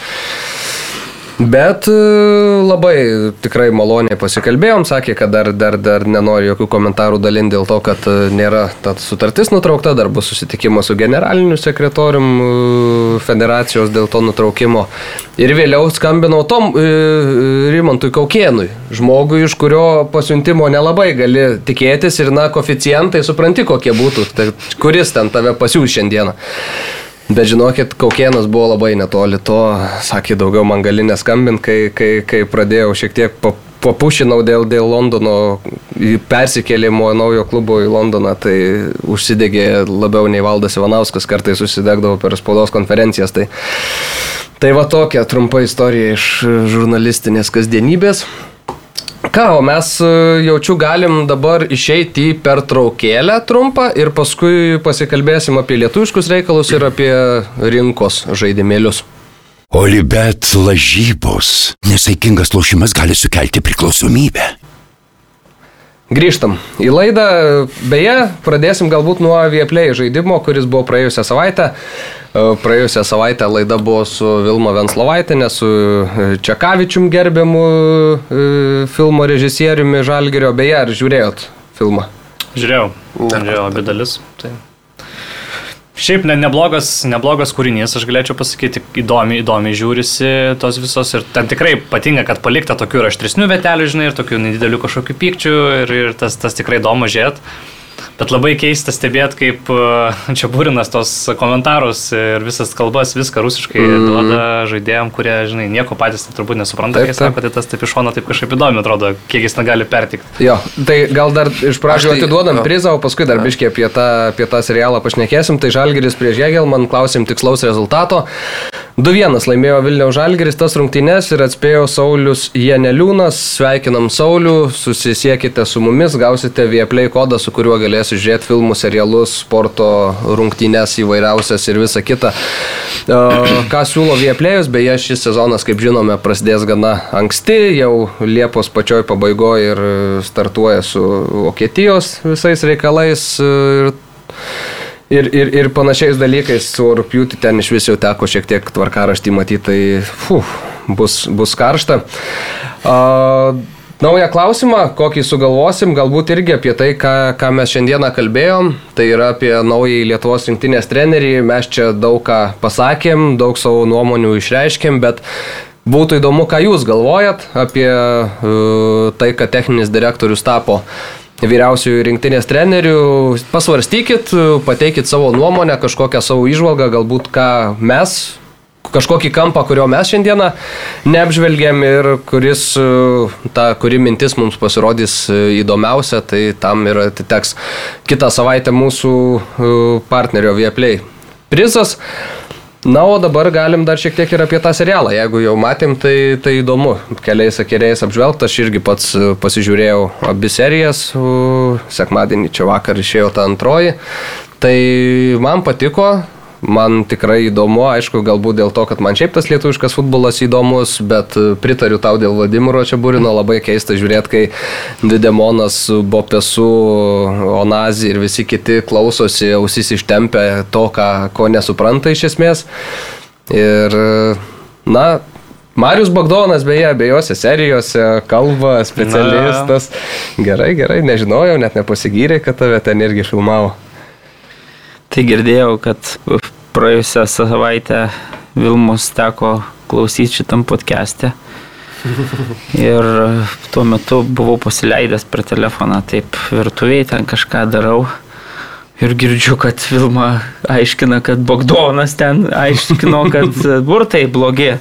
Bet e, labai tikrai maloniai pasikalbėjom, sakė, kad dar, dar, dar nenori jokių komentarų dalinti dėl to, kad e, nėra ta sutartis nutraukta, dar bus susitikimas su generaliniu sekretorium e, federacijos dėl to nutraukimo. Ir vėliau skambinau Tom Rimantui Kaukienui, žmogui, iš kurio pasiuntimo nelabai gali tikėtis ir, na, koficijantai supranti, kokie būtų, tai kuris ten tave pasiūs šiandieną. Bet žinokit, Kaukienas buvo labai netoli to, sakė, daugiau man gali neskambinti, kai, kai, kai pradėjau šiek tiek pa- papušinau dėl, dėl Londono persikėlimo naujo klubo į Londoną, tai užsidegė labiau nei Valdas Ivanauskas, kartais susidegdavo per spaudos konferencijas. Tai, tai va tokia trumpa istorija iš žurnalistinės kasdienybės. Ką, o mes e, jaučiu galim dabar išeiti į pertraukėlę trumpą ir paskui pasikalbėsim apie lietuviškus reikalus ir apie rinkos žaidimėlius. Olibet lažybos. Nesaikingas lošimas gali sukelti priklausomybę. Grįžtam į laidą. Beje, pradėsim galbūt nuo Vieplay žaidimo, kuris buvo praėjusią savaitę. E, Praėjusią savaitę laida buvo su Vilma Venslovaitinė, su e, Čekavičium gerbiamu e, filmo režisieriumi Žalgerio. Beje, ar žiūrėjot filmą? Žiūrėjau, žiūrėjau abi dalis. Tai. Šiaip ne, neblogas, neblogas kūrinys, aš galėčiau pasakyti, įdomi, įdomiai žiūrisi tos visos ir ten tikrai patinka, kad palikta tokių ir aštresnių vietelių, žinai, ir tokių nedidelių kažkokių pykčių ir, ir tas, tas tikrai įdomu žiūrėti. Bet labai keista stebėti, kaip e, čia būrinas tos komentarus ir visas kalbas, viską rusiškai mm. duoda žaidėjim, kurie, žinai, nieko patys turbūt nesupranta, kai sako, tai tas taip iš šono taip kažkaip įdomi atrodo, kiek jis negali pertikti. Jo, tai gal dar iš pradžių tai- atiduodam jo. prizą, o paskui dar biškiai apie tą, apie tą serialą pašnekėsim. Tai Žalgeris prieš Jėgel, man klausim tikslaus rezultato. 2-1 laimėjo Vilniaus Žalgeris tas rungtynes ir atspėjo Saulis Janeliūnas. Sveikinam Saulių, susisiekite su mumis, gausite Vieplay kodą, su kuriuo galėsite žiūrėti filmus, serialus, sporto rungtynes įvairiausias ir visa kita. Ką siūlo Vieplayus, beje, šis sezonas, kaip žinome, prasidės gana anksti, jau Liepos pačioj pabaigoje ir startuoja su Vokietijos visais reikalais. e, Ir, ir, ir panašiais dalykais su rūpjūti ten iš vis jau teko šiek tiek tvarkaraštį matyti, tai fuh, bus, bus karšta. A, naują klausimą, kokį sugalvosim, galbūt irgi apie tai, ką, ką mes šiandieną kalbėjom, tai yra apie naują Lietuvos rinktinės trenerį. Mes čia daug ką pasakėm, daug savo nuomonių išreiškėm, bet Būtų įdomu, ką jūs galvojat apie uh, tai, kad techninis direktorius tapo vyriausiųjų rinktinės trenerių. Pasvarstykit, pateikit savo nuomonę, kažkokią savo išvalgą, galbūt ką mes, kažkokį kampą, kurio mes šiandieną neapžvelgėm ir kuris, uh, ta, kuri mintis mums pasirodys uh, įdomiausia, tai tam ir atiteks kitą savaitę mūsų uh, partnerio Vieplay prizas. Na, o dabar galim dar šiek tiek ir apie tą serialą. Jeigu jau matėm, tai, tai įdomu. Keliais sakeriais apžvelgta, aš irgi pats e, pasižiūrėjau abi serijas. Sekmadienį čia vakar išėjo ta antroji. Tai man patiko. Man tikrai įdomu, aišku, galbūt dėl to, kad man šiaip tas lietuviškas futbolas įdomus, bet e, pritariu tau dėl Vladimiro Čiaburino, labai keista žiūrėti, kai Videmonas, Bopesu, Onazi ir visi kiti klausosi, ausis ištempia to, ką, ko nesupranta iš esmės. Ir, na, Marius Bagdonas beje abiejose serijose kalba, specialistas. Gerai, gerai, nežinojau, net nepasigyrė, kad tave ten irgi filmavo. Tai girdėjau, kad praėjusią savaitę Vilmus teko klausyti šitam podcast'e. Ir tuo metu buvau pasileidęs per telefoną, taip virtuviai ten kažką darau. Ir girdžiu, kad Vilma aiškina, kad Bogdonas ten aiškino, kad burtai blogi.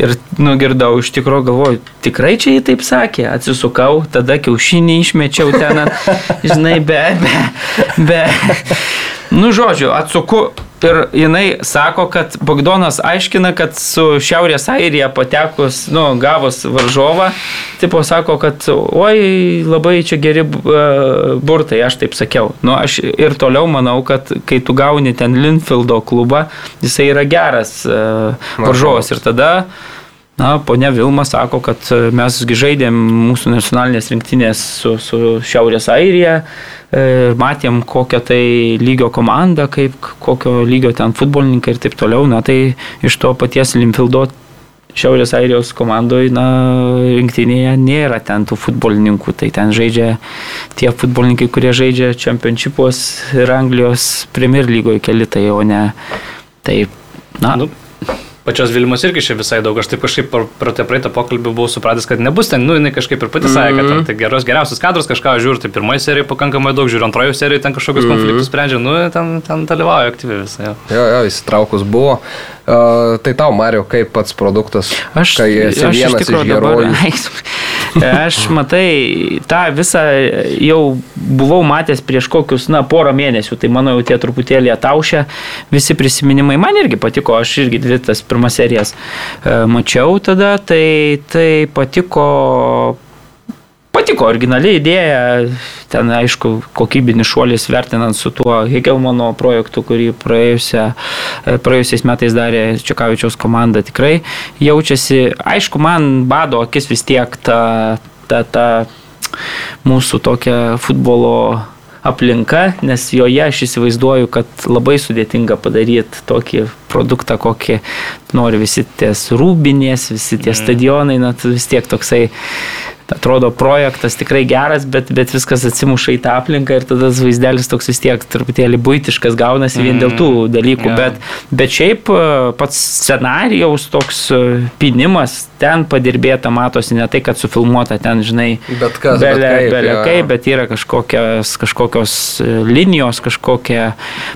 Ir nugirdau, iš tikrųjų galvoju, tikrai čia jį taip sakė. Atsisukau, tada kiaušinį išmečiau ten, žinai, be, be, be. Nu, žodžiu, atsuku Ir jinai sako, kad Bogdonas aiškina, kad su Šiaurės Airija patekus, nu, gavus varžovą, tipo sako, kad oi, labai čia geri burtai, aš taip sakiau. Nu, aš ir toliau manau, kad kai tu gauni ten Linfieldo klubą, jisai yra geras varžovas. Ir tada Na, ponia Vilma sako, kad mes žaidėm mūsų nacionalinės rinktinės su, su Šiaurės Airija, E, matėm kokią tai lygio komandą, kaip kokio lygio ten futbolininkai ir taip toliau, na tai iš to paties Limfildo Šiaurės Airijos komandoje, na, rinktinėje nėra ten tų futbolininkų, tai ten žaidžia tie futbolininkai, kurie žaidžia čempionšipos ir Anglijos Premier lygoje keli, tai o ne. Taip. Na, nu, Pačios Vilmos irgi čia visai daug. Aš taip kažkaip per tą praeitą pokalbį buvau supratęs, kad nebus ten, nu, jinai kažkaip ir pati sakė, kad mm -hmm. tai geros, geriausias kadras kažką žiūri, tai pirmoji serija pakankamai daug žiūri, antroji serija ten kažkokius mm -hmm. konfliktus sprendžia, nu, ten, ten dalyvauja aktyviai visai. Jo, jo, jo įsitraukus buvo. Uh, tai tau, Mario, kaip pats produktas? Aš, kai esi aš vienas iš, iš herojų. Aš matai, tą visą jau buvau matęs prieš kokius, na, porą mėnesių, tai mano jau tie truputėlį ataušę visi prisiminimai. Man irgi patiko, aš irgi dvi tas pirmas serijas e, mačiau tada, tai, tai patiko patiko originali idėja, ten aišku kokybinis šuolis vertinant su tuo Hegelmano projektu, kurį praėjusia, e, praėjusiais metais darė Čekavičiaus komanda, tikrai jaučiasi, aišku, man bado akis vis tiek ta, ta, ta mūsų tokia futbolo aplinka, nes joje aš įsivaizduoju, kad labai sudėtinga padaryti tokį produktą, kokį nori visi ties rūbinės, visi tie mhm. stadionai, na, vis tiek toksai atrodo projektas tikrai geras, bet, bet viskas atsimuša į tą aplinką ir tada tas vaizdelis toks vis tiek truputėlį būtiškas gaunasi vien dėl tų mm, dalykų. Yeah. Bet, bet šiaip e, pats scenarijaus toks e, pinimas ten padirbėta, matosi ne tai, kad sufilmuota ten, žinai, bet kas, belė, bet kaip, belė kaip, bet yra kažkokios, kažkokios e, linijos, kažkokie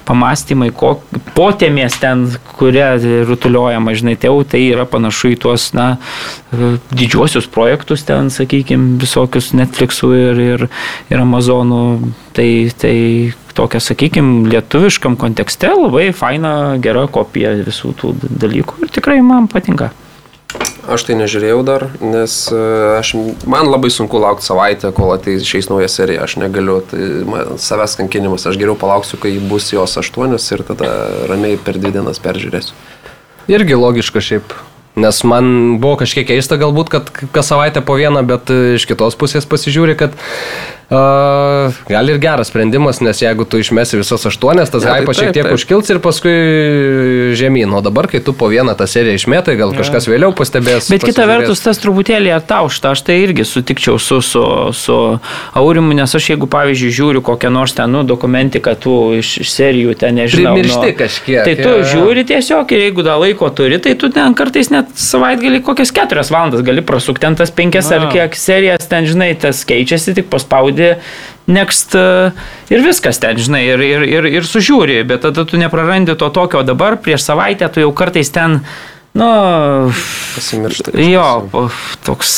pamastymai, kok, potėmės ten, kuria rutuliuojama, žinai, tai jau tai yra panašu į tuos, na, didžiuosius projektus ten, sakykime, sakykime, visokius Netflixų ir, ir, ir Amazonų. Tai, tai tokia, sakykime, lietuviškam kontekste labai faina, gera kopija visų tų dalykų ir tikrai man patinka. Aš tai nežiūrėjau dar, nes e, aš, man labai sunku laukti savaitę, kol ateis išeis nauja serija, aš negaliu, tai man, savęs kankinimas, aš geriau palauksiu, kai bus jos aštuonios ir tada ramiai per dvi dienas peržiūrėsiu. Irgi logiška šiaip Nes man buvo kažkiek keista galbūt, kad kas savaitę po vieną, bet iš kitos pusės pasižiūri, kad Uh, gal ir geras sprendimas, nes jeigu tu išmesi visas aštuonias, tas ja, hypas šiek tiek taip. užkils ir paskui žemyn. O dabar, kai tu po vieną tą seriją išmetai, gal ja. kažkas vėliau pastebės. Bet kita vertus, tas truputėlį ataušta. Aš tai irgi sutikčiau su, su, su Aurimu, nes aš jeigu, pavyzdžiui, žiūriu kokią nors ten nu, dokumentiką, tu iš, iš serijų ten nežinau. Primiršti nu, kažkiek. Tai tu ja. žiūri tiesiog ir jeigu dar laiko turi, tai tu ten kartais net savaitgalį kokias keturias valandas gali prasukti ten tas penkias ar kiek serijas, ten žinai, tas keičiasi, tik paspaudi spaudi next e, ir viskas ten, žinai, ir, ir, ir, ir sužiūri, bet tada tu neprarandi to tokio, dabar prieš savaitę tu jau kartais ten Nu, pasimiršta. Jo, toks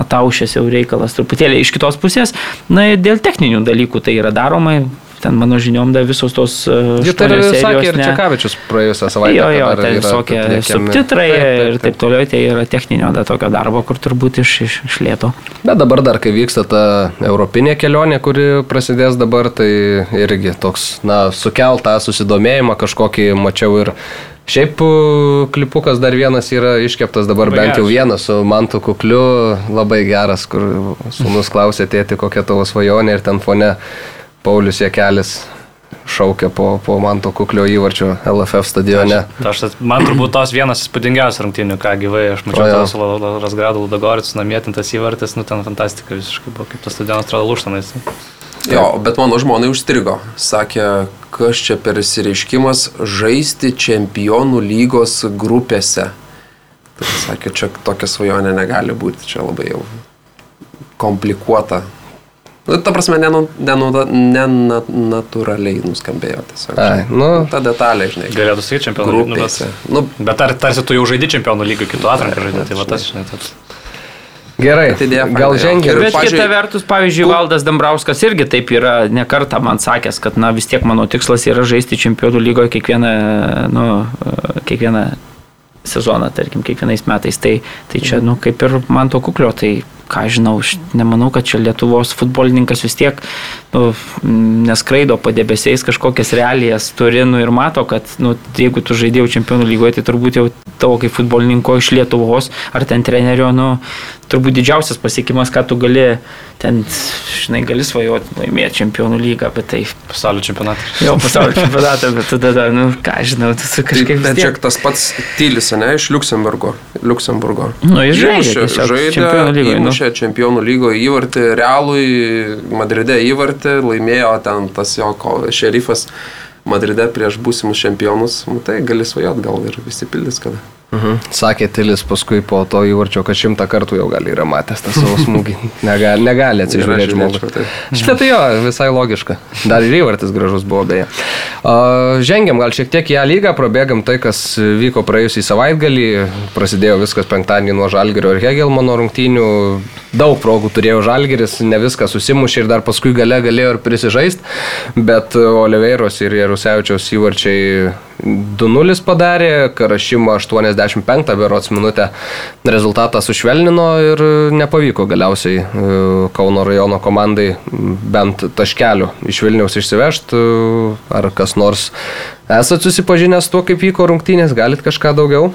ataušęs jau reikalas truputėlį iš kitos pusės. Na, dėl techninių dalykų tai yra daroma, ten mano žiniom dar visos tos... Uh, Jų tai sakė ir ne- Čekavičius praėjusią savaitę. Jo, jo, yra visokie subtitrai Taip, taip, ir taip toliau, tai yra techninio da, tokio darbo, kur turbūt iš, iš, iš lėto. Bet dabar dar, kai vyksta ta europinė kelionė, kuri prasidės dabar, tai irgi toks, na, sukeltą susidomėjimą kažkokį mačiau ir Šiaip klipukas dar vienas yra iškeptas dabar Labai bent jau geras. vienas su Mantu Kukliu, labai geras, kur sunus klausė tėti, kokia tavo svajonė ir ten fone Paulius Jekelis šaukia po, po Manto Kuklio įvarčio LFF stadione. Ta Aš, man turbūt tos vienas įspūdingiausių rungtynių, ką gyvai, aš mačiau tos Rasgradų Ludogorits namėtintas įvartis, nu ten fantastika visiškai buvo, kaip tas stadionas atrodo lūštanais. Jo, bet mano žmonai užstrigo. Sakė, kas čia per įsireiškimas žaisti čempionų lygos grupėse. Tai sakė, čia tokia svajonė negali būti, čia labai jau komplikuota. Nu, ta prasme, nenatūraliai nuskambėjo tiesiog. Ai, nu. Ta detalė, žinai. Galėtų sakyti čempionų. Grupėse. Nu, Nu, bet, bet tar, tarsi tu jau žaidži čempionų lygų, kitų atranką žaidži, tai va tas, žinai, tas. Gerai, faina, gal jo. žengia. Ir Bet pažiūrėj- kita vertus, pavyzdžiui, Valdas Dambrauskas irgi taip yra nekartą man sakęs, kad na, vis tiek mano tikslas yra žaisti čempionų lygoje kiekvieną, nu, kiekvieną sezoną, tarkim, kiekvienais metais. Tai, tai čia, nu, kaip ir man to kuklio, tai ką žinau, aš nemanau, kad čia Lietuvos futbolininkas vis tiek nu, neskraido po debesiais kažkokias realijas turi nu, ir mato, kad nu, jeigu tu žaidėjau čempionų lygoje, tai turbūt jau tavo kaip futbolininko iš Lietuvos ar ten trenerio, nu, turbūt didžiausias pasiekimas, ką tu gali ten, žinai, gali svajoti laimėti čempionų lygą, bet tai Pasaulio čempionatas. jau pasaulio čempionatą, bet tada, da, nu, ką žinau, tu su Tai, kažkaip bet čia tas pats Tylis, ne, iš Luxemburgo. Luxemburgo. Nu, jis žaidė žaidė, Čempionų lygoj, nu. Įmušė čempionų lygoje įvartį, realui Madride įvartį, laimėjo ten tas jo šerifas Madride prieš būsimus čempionus. Nu, tai gali svajot, gal ir visi pildys kada. Mhm. Sakė Tilis paskui po to įvarčio, kad šimtą kartų jau gal yra matęs tą savo smūgį. Negali, negali atsižiūrėti žmogus. Šitą tai jo, visai logiška. Dar ir įvartis gražus buvo beje. A, Žengiam gal šiek tiek į ją lygą, prabėgam tai, kas vyko praėjusį savaitgalį. Prasidėjo viskas penktadienį nuo Žalgerio ir Hegelmano rungtynių. Daug progų turėjo Žalgeris, ne viską susimušė ir dar paskui gale galėjo ir prisižaist. Bet Oliveiros ir Jarusevičiaus įvarčiai 2-0 padarė, Karašimo 85 berots minutę rezultatą sušvelnino ir nepavyko galiausiai e, Kauno rajono komandai bent taškelių iš Vilniaus išsivežti. Ar kas nors esat susipažinęs tuo, kaip vyko rungtynės, galit kažką daugiau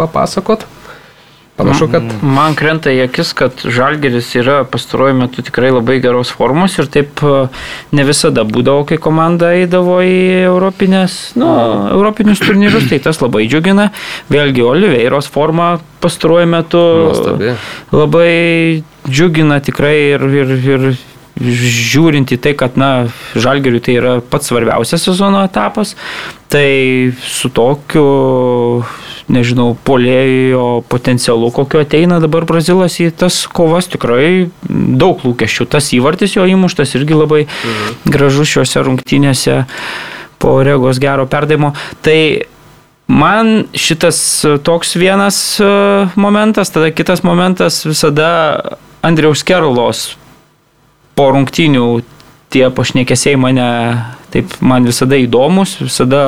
papasakot? Panašu, kad Man krenta į akis, kad Žalgeris yra pastaruoju metu tikrai labai geros formos ir taip e, ne visada būdavo, kai komanda eidavo į europinės, nu, europinius turnyrus, tai tas labai džiugina. Vėlgi Oliveiros forma pastaruoju metu Nuostabi. labai džiugina tikrai ir, ir, ir žiūrint į tai, kad, na, Žalgeriui tai yra pats svarbiausias sezono etapas, tai su tokiu, nežinau, polėjo potencialu, kokio ateina dabar Brazilas į tas kovas, tikrai daug lūkesčių. Tas įvartis jo įmuštas irgi labai mhm. gražus šiuose rungtynėse po regos gero perdavimo. Tai Man šitas e, toks vienas e, momentas, tada kitas momentas visada Andriaus Kerulos po rungtynių tie pašnekesiai mane, taip, man visada įdomus, visada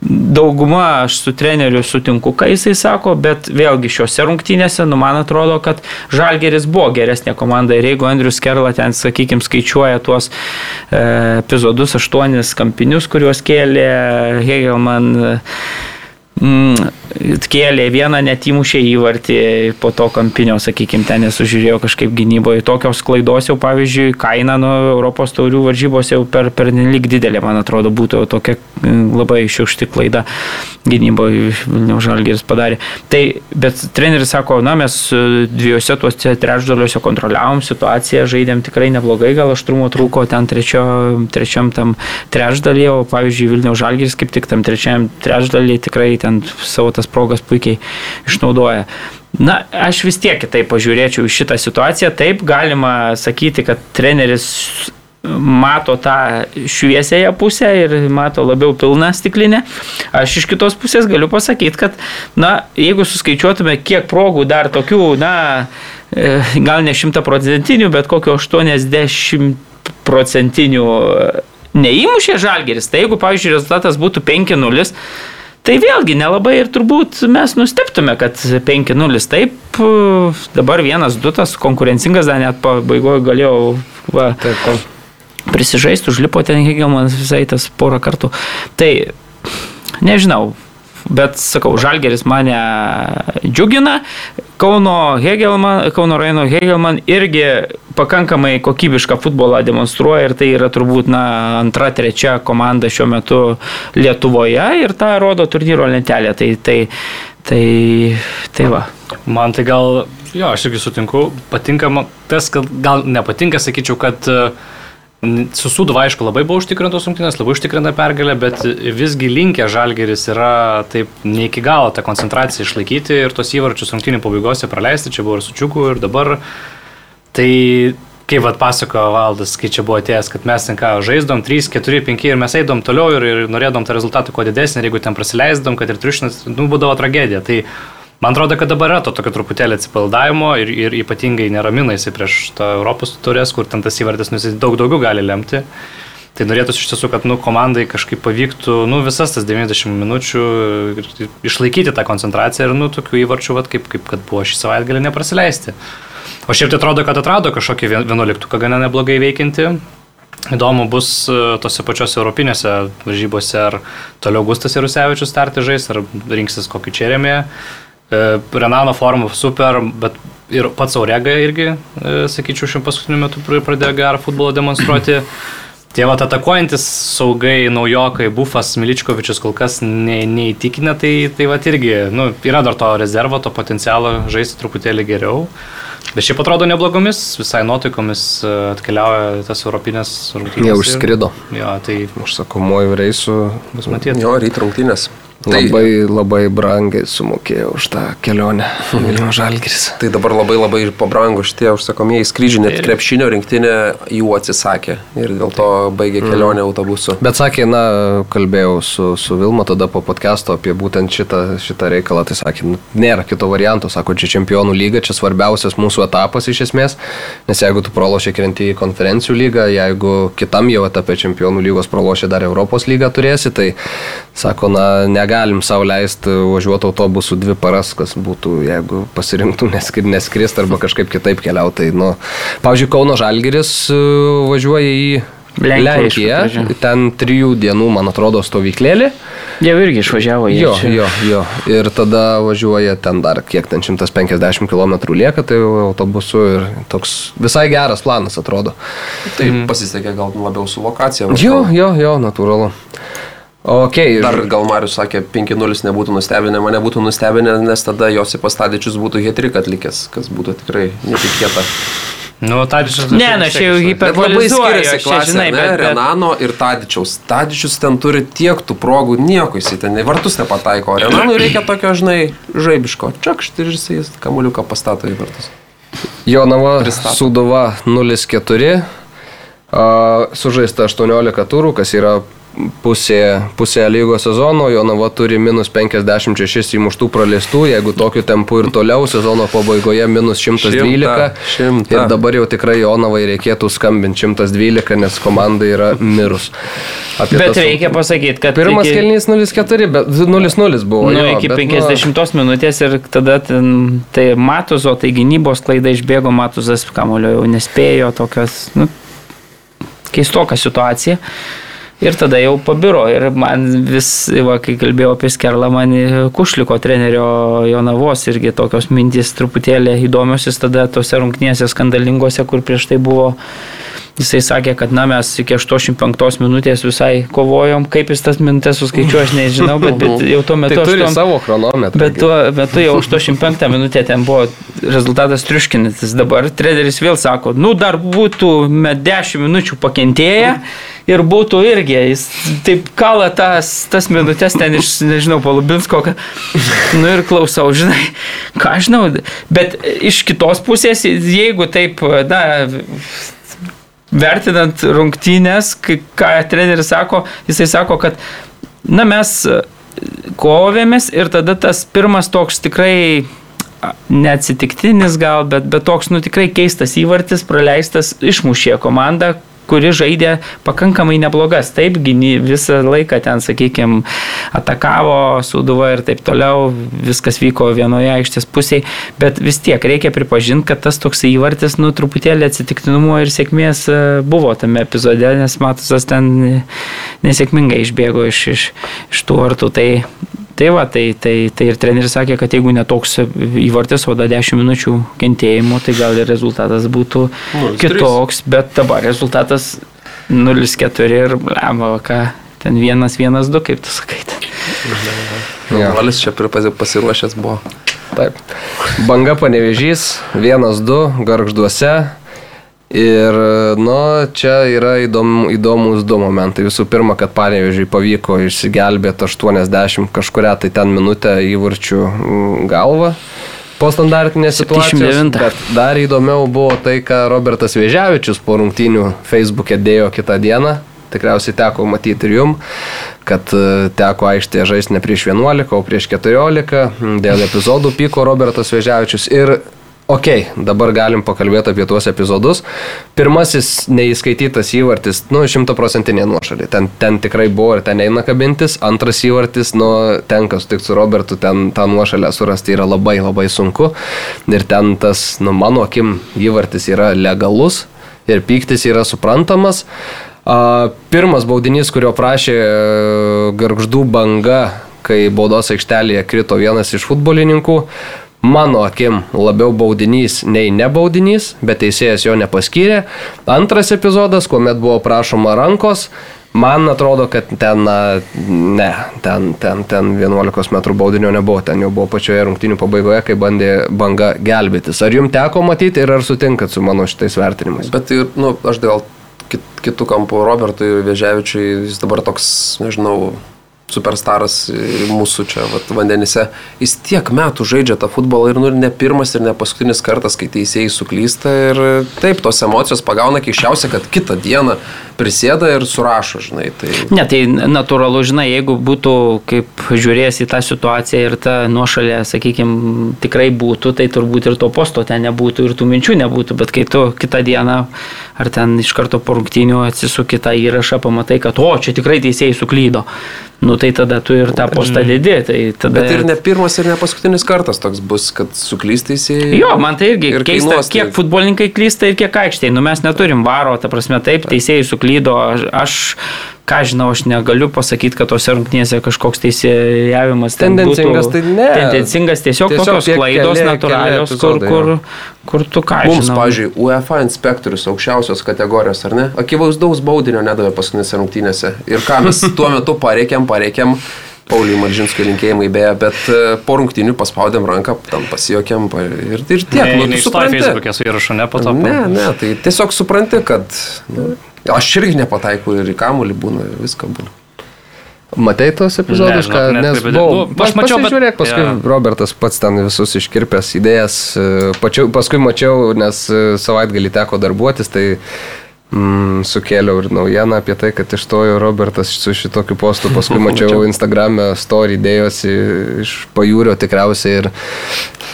dauguma aš su treneriu sutinku, ką jisai sako, bet vėlgi šiuose rungtynėse, nu man atrodo, kad Žalgeris buvo geresnė komanda ir jeigu Andrius Kerla ten, sakykime, skaičiuoja tuos e, epizodus, aštuonis kampinius, kuriuos kėlė Hegelman. E, Mm, kėlė vieną net įmušė įvartį po to kampinio, sakykime, ten nesužiūrėjo kažkaip gynyboje. Tokios klaidos jau, pavyzdžiui, kaina nuo Europos taurių varžybos jau per, per nelik didelė, man atrodo, būtų tokia mm, labai šiukšti klaida gynyboje Vilniaus Žalgeris padarė. Tai, bet treneris sako, na, mes e, dviejose tuose trečdaliuose kontroliavom situaciją, žaidėm tikrai neblogai, gal aštrumo trūko ten trečio, trečiam tam trečdalyje, o pavyzdžiui, Vilniaus Žalgeris kaip tik tam trečiam trečdalyje tikrai ten savo tas progas puikiai išnaudoja. Na, aš vis tiek kitaip pažiūrėčiau į šitą situaciją. Taip galima sakyti, kad treneris mato tą šviesėją pusę ir mato labiau pilną stiklinę. Aš iš kitos pusės galiu pasakyti, kad, na, jeigu suskaičiuotume, kiek progų dar tokių, na, e, gal ne šimtaprocentinių, bet kokio 80 procentinių neįmušė Žalgeris, tai jeigu, pavyzdžiui, rezultatas būtų 5-0, Tai vėlgi nelabai ir turbūt mes nusteptume, kad 5-0 taip, dabar 1-2 tas konkurencingas, dar net pabaigoje galėjau va, taip, prisižaisti, užlipo ten Hegelmanas visai tas porą kartų. Tai nežinau, Bet sakau, Žalgeris mane džiugina, Kauno, Hegelman, Kauno rajono Hegelman irgi pakankamai kokybišką futbolą demonstruoja ir tai yra turbūt na, antra, trečia komanda šiuo metu Lietuvoje ir tą rodo turnyro lentelė. Tai, tai, tai, tai va. Man tai gal, jo, aš irgi sutinku, patinka tas, kad gal nepatinka, sakyčiau, kad uh, Su Suduva, aišku, labai buvo užtikrintos rungtynės, labai užtikrinta pergalė, bet visgi linkė Žalgeris yra taip ne iki galo tą koncentraciją išlaikyti ir tos įvarčius rungtynių pabaigose praleisti, čia buvo ir su Čiuku ir dabar. Tai kaip vad pasakojo Valdas, kai čia buvo atėjęs, kad mes ten ką žaisdom 3, 4, 5 ir mes eidom toliau ir, ir norėdom tą rezultatą kuo didesnį jeigu ten prasileisdom, kad ir triušinas, nu, būdavo tragedija. Tai Man atrodo, kad dabar yra to tokio truputėlį atsipaldavimo ir, ir ypatingai neramina jisai prieš tą Europos turės, kur ten tas įvartis nu, daug daugiau gali lemti. Tai norėtųsi iš tiesų, kad nu, komandai kažkaip pavyktų nu, visas tas 90 minučių išlaikyti tą koncentraciją ir nu, tokių įvarčių, vat, kaip, kaip kad buvo šį savaitgalį, neprasileisti. O šiaip tai atrodo, kad atrado kažkokį vienuoliktuką gana neblogai veikinti. Įdomu bus e, tose pačiose europinėse varžybose, ar toliau Gustas Jarusevičius starti žais, ar rinksis kokį. E, Renano forma super, bet ir pats Aurega irgi, e, sakyčiau, šiuo paskutiniu metu pradėjo gerą futbolą demonstruoti. Tie vat atakuojantis saugai, naujokai, Bufas, Miličkovičius kol kas ne, neįtikinę, tai, tai vat irgi, nu, yra dar to rezervo, to potencialo žaisti truputėlį geriau. Bet šiaip atrodo neblogomis, visai nuotaikomis e, atkeliauja tas europinės rungtynės. Jie užskrido. Jo, tai užsakomuoju reisu bus matyti. Jo, ryt rungtynės. Tai labai, labai brangiai sumokėjo už tą kelionę Vilnių Žalgiris. Tai dabar labai labai pabrango šitie užsakomieji skrydžiai, net krepšinio rinktinė jų atsisakė ir dėl to baigė kelionę mm. autobusu. Bet sakė, na, kalbėjau su, su Vilma tada po podcast'o apie būtent šitą, šitą reikalą, tai sakė, nu, nėra kito varianto, sako, čia čempionų lyga, čia svarbiausias mūsų etapas iš esmės, nes jeigu tu pralošė krenti į konferencijų lygą, jeigu kitam jau etape čempionų lygos pralošė dar Europos lygą turėsi, tai sako, na, ne negalim savo leisti važiuoti autobusu dvi paras, kas būtų, jeigu pasirinktų neskri, neskrist arba kažkaip kitaip keliauti. Tai, nu, pavyzdžiui, Kauno Žalgiris e, važiuoja į Lenkiją, ten trijų dienų, man atrodo, stovyklėlė. Jau irgi išvažiavo į jo, jo, jo. Ir tada važiuoja ten dar, kiek ten 150 km lieka, tai autobusu ir toks visai geras planas atrodo. Tai mm. pasisekė gal labiau su lokacija. Jo, jo, jo, natūralu. Okay. Dar gal Marius sakė, 5-0 nebūtų nustebinę, mane būtų nustebinę, nes tada Josipas Tadičius būtų hetrik atlikęs, kas būtų tikrai netikėta. Nu, Tadičius. Ne, na, aš jau hiperbolizuoju. Labai skiriasi klasė, žinai, bet, bet... Renano ir Tadičiaus. Tadičius ten turi tiek tų progų, nieko jisai ten į vartus nepataiko. Renanui reikia tokio, žinai, žaibiško. Čiakšt ir jisai kamuliuką pastato į vartus. Jonava Sudova 0-4. Sužaista 18 turų, kas yra pusė, pusė lygos sezono, Jonava turi minus 56 įmuštų praleistų, jeigu tokiu tempu ir toliau sezono pabaigoje minus 112. Šimta, šimta. Ir dabar jau tikrai Jonavai reikėtų skambinti 112, nes komanda yra mirus. Apie bet tas, reikia pasakyti, kad... Pirmas iki... kelnys 0-4, bet 0-0 buvo. Nu, jo, iki bet, 50 nu... minutės ir tada ten, tai Matuzo, tai gynybos klaida išbėgo, Matuzas kamulio jau nespėjo, tokios, nu, keistoka situacija. Ir tada jau pabiro. Ir man vis, va, kai kalbėjau apie Skerlą, man Kušliko trenerio Jonavos irgi tokios mintys truputėlį įdomios, jis tada tose rungtynėse skandalingose, kur prieš tai buvo Jisai sakė, kad na, mes iki 85 minutės visai kovojom, kaip jis tas minutės suskaičiuoja, aš nežinau, bet, bet jau tuo metu... Tai turi 8, savo chronometrą. Bet tuo metu jau 85 minutė ten buvo rezultatas triuškinantis. Dabar treneris vėl sako, nu dar būtų 10 minučių pakentėję ir būtų irgi, jis taip kala tas, tas minutės ten iš, nežinau, Palubinsko, nu ir klausau, žinai, ką žinau, bet iš kitos pusės, jeigu taip, na, vertinant rungtynės, ką treneris sako, jisai sako, kad na, mes e, kovėmės ir tada tas pirmas toks tikrai neatsitiktinis gal, bet, bet toks nu tikrai keistas įvartis praleistas išmušė komandą, kuri žaidė pakankamai neblogas. Taip, gyny visą laiką ten, sakykime, atakavo Sūduva ir taip toliau, viskas vyko vienoje aikštės pusėje, bet vis tiek reikia pripažinti, kad tas toks įvartis, nu, truputėlį atsitiktinumo ir sėkmės e, buvo tame epizode, nes Matusas ten nesėkmingai išbėgo iš, iš, iš tų vartų. Tai, Tai va, tai, tai, tai ir treneris sakė, kad jeigu netoks įvartis, o da 10 minučių kentėjimo, tai gal ir rezultatas būtų 0, kitoks, bet dabar rezultatas 0-4 ir, lemba, ką, ten 1-1-2, kaip tu sakai. Valis čia pasiruošęs buvo. Taip. Banga panevežys, 1-2, garžduose. Ir, nu, čia yra įdom, įdomus du momentai. Visų pirma, kad panevežiai pavyko išsigelbėti 80 kažkuria tai ten minutę įvarčių galvą po standartinės situacijos. Bet dar įdomiau buvo tai, ką Robertas Vėžiavičius po rungtynių Facebook'e dėjo kitą dieną. Tikriausiai teko matyti ir jum, kad e, teko aikštėje žaisti ne prieš 11, o prieš 14. Dėl epizodų pyko Robertas Vėžiavičius. Ir Ok, dabar galim pakalbėti apie tuos epizodus. Pirmasis neįskaitytas įvartis, nu, šimtaprocentinė nuošalė. Ten, ten tikrai buvo ir ten eina kabintis. Antras įvartis, nu, tenka sutikti su Robertu, ten tą nuošalę surasti yra labai labai sunku. Ir ten tas, nu, mano akim, įvartis yra legalus ir pyktis yra suprantamas. Pirmas baudinys, kurio prašė e, garždų banga, kai baudos aikštelėje krito vienas iš futbolininkų, mano akim labiau baudinys nei nebaudinys, bet teisėjas jo nepaskyrė. Antras epizodas, kuomet buvo prašoma rankos, man atrodo, kad ten, na, ne, ten, ten, ten 11 m baudinio nebuvo, ten jau buvo pačioje rungtinių pabaigoje, kai bandė banga gelbėtis. Ar jums teko matyti ir ar sutinkat su mano šitais vertinimais? Bet, nu, aš dėl kit, kitų kampų Robertui Vėžiavičiui, jis dabar toks, nežinau, superstaras mūsų čia vat, vandenyse, jis tiek metų žaidžia tą futbolą ir nu, ne pirmas ir ne paskutinis kartas, kai teisėjai suklysta ir taip, tos emocijos pagauna keiščiausia, kad kitą dieną prisėda ir surašo, žinai. Tai... Ne, tai natūralu, žinai, jeigu būtų, kaip žiūrės į tą situaciją ir ta nuošalė, sakykime, tikrai būtų, tai turbūt ir to posto ten nebūtų ir tų minčių nebūtų, bet kai tu kitą dieną ar ten iš karto po rungtynių atsisuki tą įrašą, pamatai, kad o, čia tikrai teisėjai suklydo. Nu tai tada tu ir tą postą dėdė. Tai tada... Bet ir ne pirmas ir ne paskutinis kartas toks bus, kad suklystaisiai. Jo, man tai irgi ir keista, kainuos, kiek tai... futbolininkai klysta ir kiek aikštėje. Nu mes neturim varo, ta prasme, taip, teisėjai suklydo klydo. Aš, ką žinau, aš negaliu pasakyti, kad tose rungtynėse kažkoks teisėjavimas tendencingas. Tai ne. Tendencingas tiesiog, tiesiog tokios klaidos keli, natūralios, keli kur, kur, kur tu ką. Mums, pavyzdžiui, UEFA inspektorius aukščiausios kategorijos, ar ne? Akivaizdaus baudinio nedavė paskutinėse rungtynėse. Ir ką mes tuo metu pareikėm, pareikėm. Pauliui Maržinskui linkėjimai beje, bet e, po rungtinių paspaudėm ranką, tam pasijokėm ir, ir tiek. Ne, nu, tu supranti. Facebook'e su įrašu, ne po to. Ne, ne, tai tiesiog supranti, kad nu, Aš irgi nepataikau ir į kamulį būna, viską būna. Matai tos epizodus, ką, nes buvau, nu, aš mačiau, bet žiūrėk, paskui ja. Robertas pats ten visus iškirpęs idėjas, e, pačiau, paskui mačiau, nes e, savaitgalį teko darbuotis, tai mm, sukėliau ir naujieną apie tai, kad išstojo Robertas su šitokiu postu, paskui mačiau Instagram'e story dėjosi iš pajūrio tikriausiai ir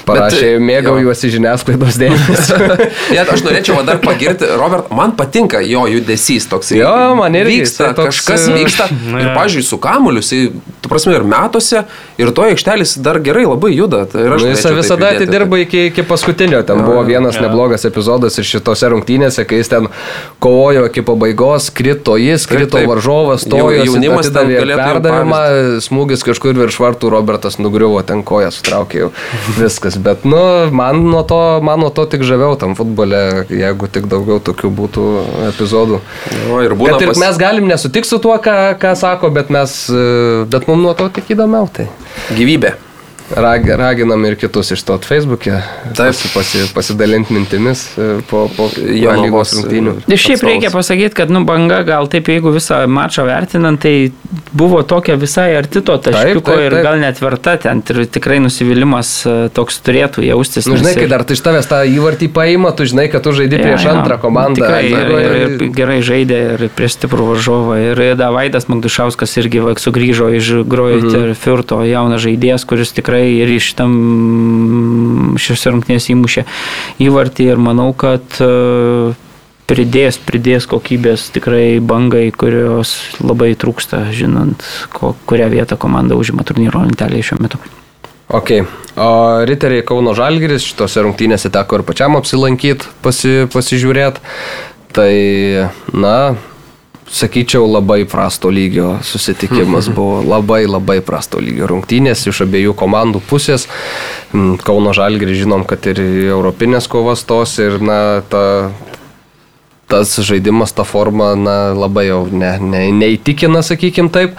Parašė, Bet, mėgaujuosi žiniasklaidos dėmesio. ja, aš norėčiau dar pagirti, Robert, man patinka jo judesys toks. Jo, man irgi vyksta, toks, kažkas vyksta. Na, ir, pažiūrėjau, su kamuliu, jisai, tu prasme, ir metuose, ir to aikštelis dar gerai labai juda. Tai nu, jis visada atidirba iki, iki paskutinio. Ten ja, buvo vienas ja. neblogas epizodas ir šitose rungtynėse, kai jis ten kovojo iki pabaigos, krito jis, krito taip, taip. varžovas, stojo, jaunimas atidavė perdavimą, smūgis kažkur virš vartų, Robertas nugriuvo, ten koją sutraukė jau. Viskas bet nu, man, nuo to, man nuo to tik žaviau tam futbole, jeigu tik daugiau tokių būtų epizodų. O, ir būna, ir pas... mes galim nesutikti su tuo, ką, ką sako, bet, mes, bet mums nuo to tik įdomiau. Tai. Gyvybė. Rag, raginam ir kitus išstot Facebook'e, pasi, pasi, pasidalinti mintimis e, po, po jo lygos rungtynių. Ir šiaip reikia pasakyti, kad nu, banga gal taip, jeigu visą mačą vertinant, tai buvo tokia visai arti to taškiuko ir gal net verta ten ir tikrai nusivylimas e, toks turėtų jaustis. Nu, žinai, kai dar iš tavęs tą įvartį paima, tu žinai, kad tu žaidži ja, prieš ja, antrą komandą. Tikrai, ir, ir, ir, gerai žaidė ir prieš stiprų varžovą. Ir Davaidas Magdušauskas irgi va, sugrįžo iš Grojiter mhm. Firto, jaunas žaidėjas, kuris tikrai tikrai ir iš tam šiose rungtynėse įmušė įvartį ir manau, kad e, pridės, pridės kokybės tikrai bangai, kurios labai trūksta, žinant, ko, kurią vietą komanda užima turnyro lentelėje šiuo metu. Ok, o Riteriai Kauno Žalgiris, šitose rungtynėse teko ir pačiam apsilankyti, pasi, pasižiūrėti. Tai, na, sakyčiau, labai prasto lygio susitikimas buvo. Labai labai prasto lygio rungtynės iš abiejų komandų pusės. Mm, Kauno Žalgiris žinom, kad ir europinės kovas tos ir, na, ta, tas žaidimas, ta forma, na, labai jau ne, ne, neįtikina, sakykim taip.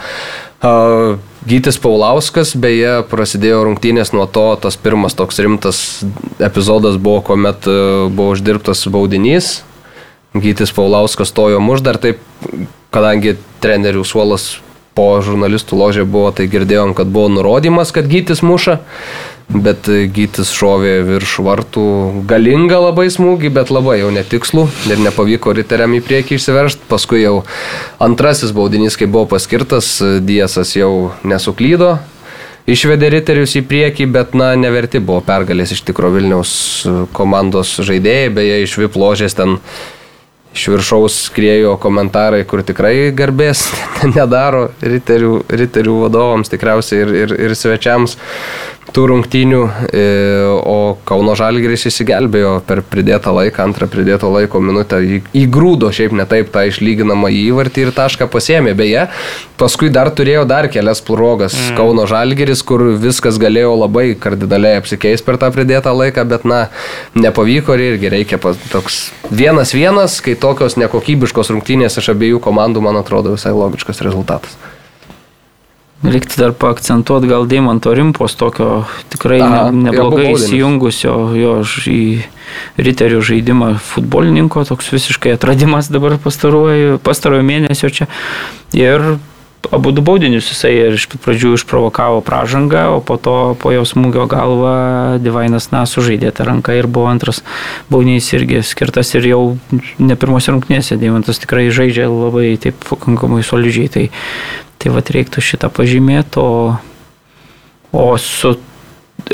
Uh, Gytis Paulauskas, beje, prasidėjo rungtynės nuo to, tas pirmas toks rimtas epizodas buvo, kuomet uh, buvo uždirbtas baudinys. Gytis Paulauskas stojo muž dar taip, kadangi trenerių suolas po žurnalistų ložė buvo, tai girdėjom, kad buvo nurodymas, kad Gytis muša bet Gytis šovė virš vartų galingą labai smūgį, bet labai jau netikslų ir nepavyko riteriam į priekį išsiveršti. Paskui jau antrasis baudinys, kai buvo paskirtas, Diesas jau nesuklydo. Išvedė riterius į priekį, bet, na, neverti buvo pergalės iš tikro Vilniaus komandos žaidėjai, beje, iš VIP ložės ten iš viršaus skriejo komentarai, kur tikrai garbės nedaro riterių, riterių vadovams tikriausiai ir, ir, ir svečiams tų rungtynių, e, o Kauno Žalgiris įsigelbėjo per pridėtą laiką, antrą pridėto laiko minutę, įgrūdo šiaip ne taip tą išlyginamą įvartį ir tašką pasėmė. Beje, paskui dar turėjo dar kelias progas mm. Kauno Žalgiris, kur viskas galėjo labai kardinaliai apsikeisti per tą pridėtą laiką, bet na, nepavyko ir irgi reikia pas, toks vienas vienas, kai tokios nekokybiškos rungtynės iš abiejų komandų, man atrodo, visai logiškas rezultatas. Reiktų dar paakcentuoti gal Deimanto Rimpos tokio tikrai Aha, ne, neblogai įsijungusio jo į riterių žaidimą futbolininko, toks visiškai atradimas dabar pastaruoju mėnesio čia. Ir abu du baudinius jisai ir iš pradžių išprovokavo pražangą, o po to po jo smūgio galva Divainas Na sužaidė tą ranką ir buvo antras baudinys irgi skirtas ir jau ne pirmose rungtynėse Deimantas tikrai žaidžia labai taip pakankamai solidžiai. Tai Tai vad reiktų šitą pažymėti, o, o su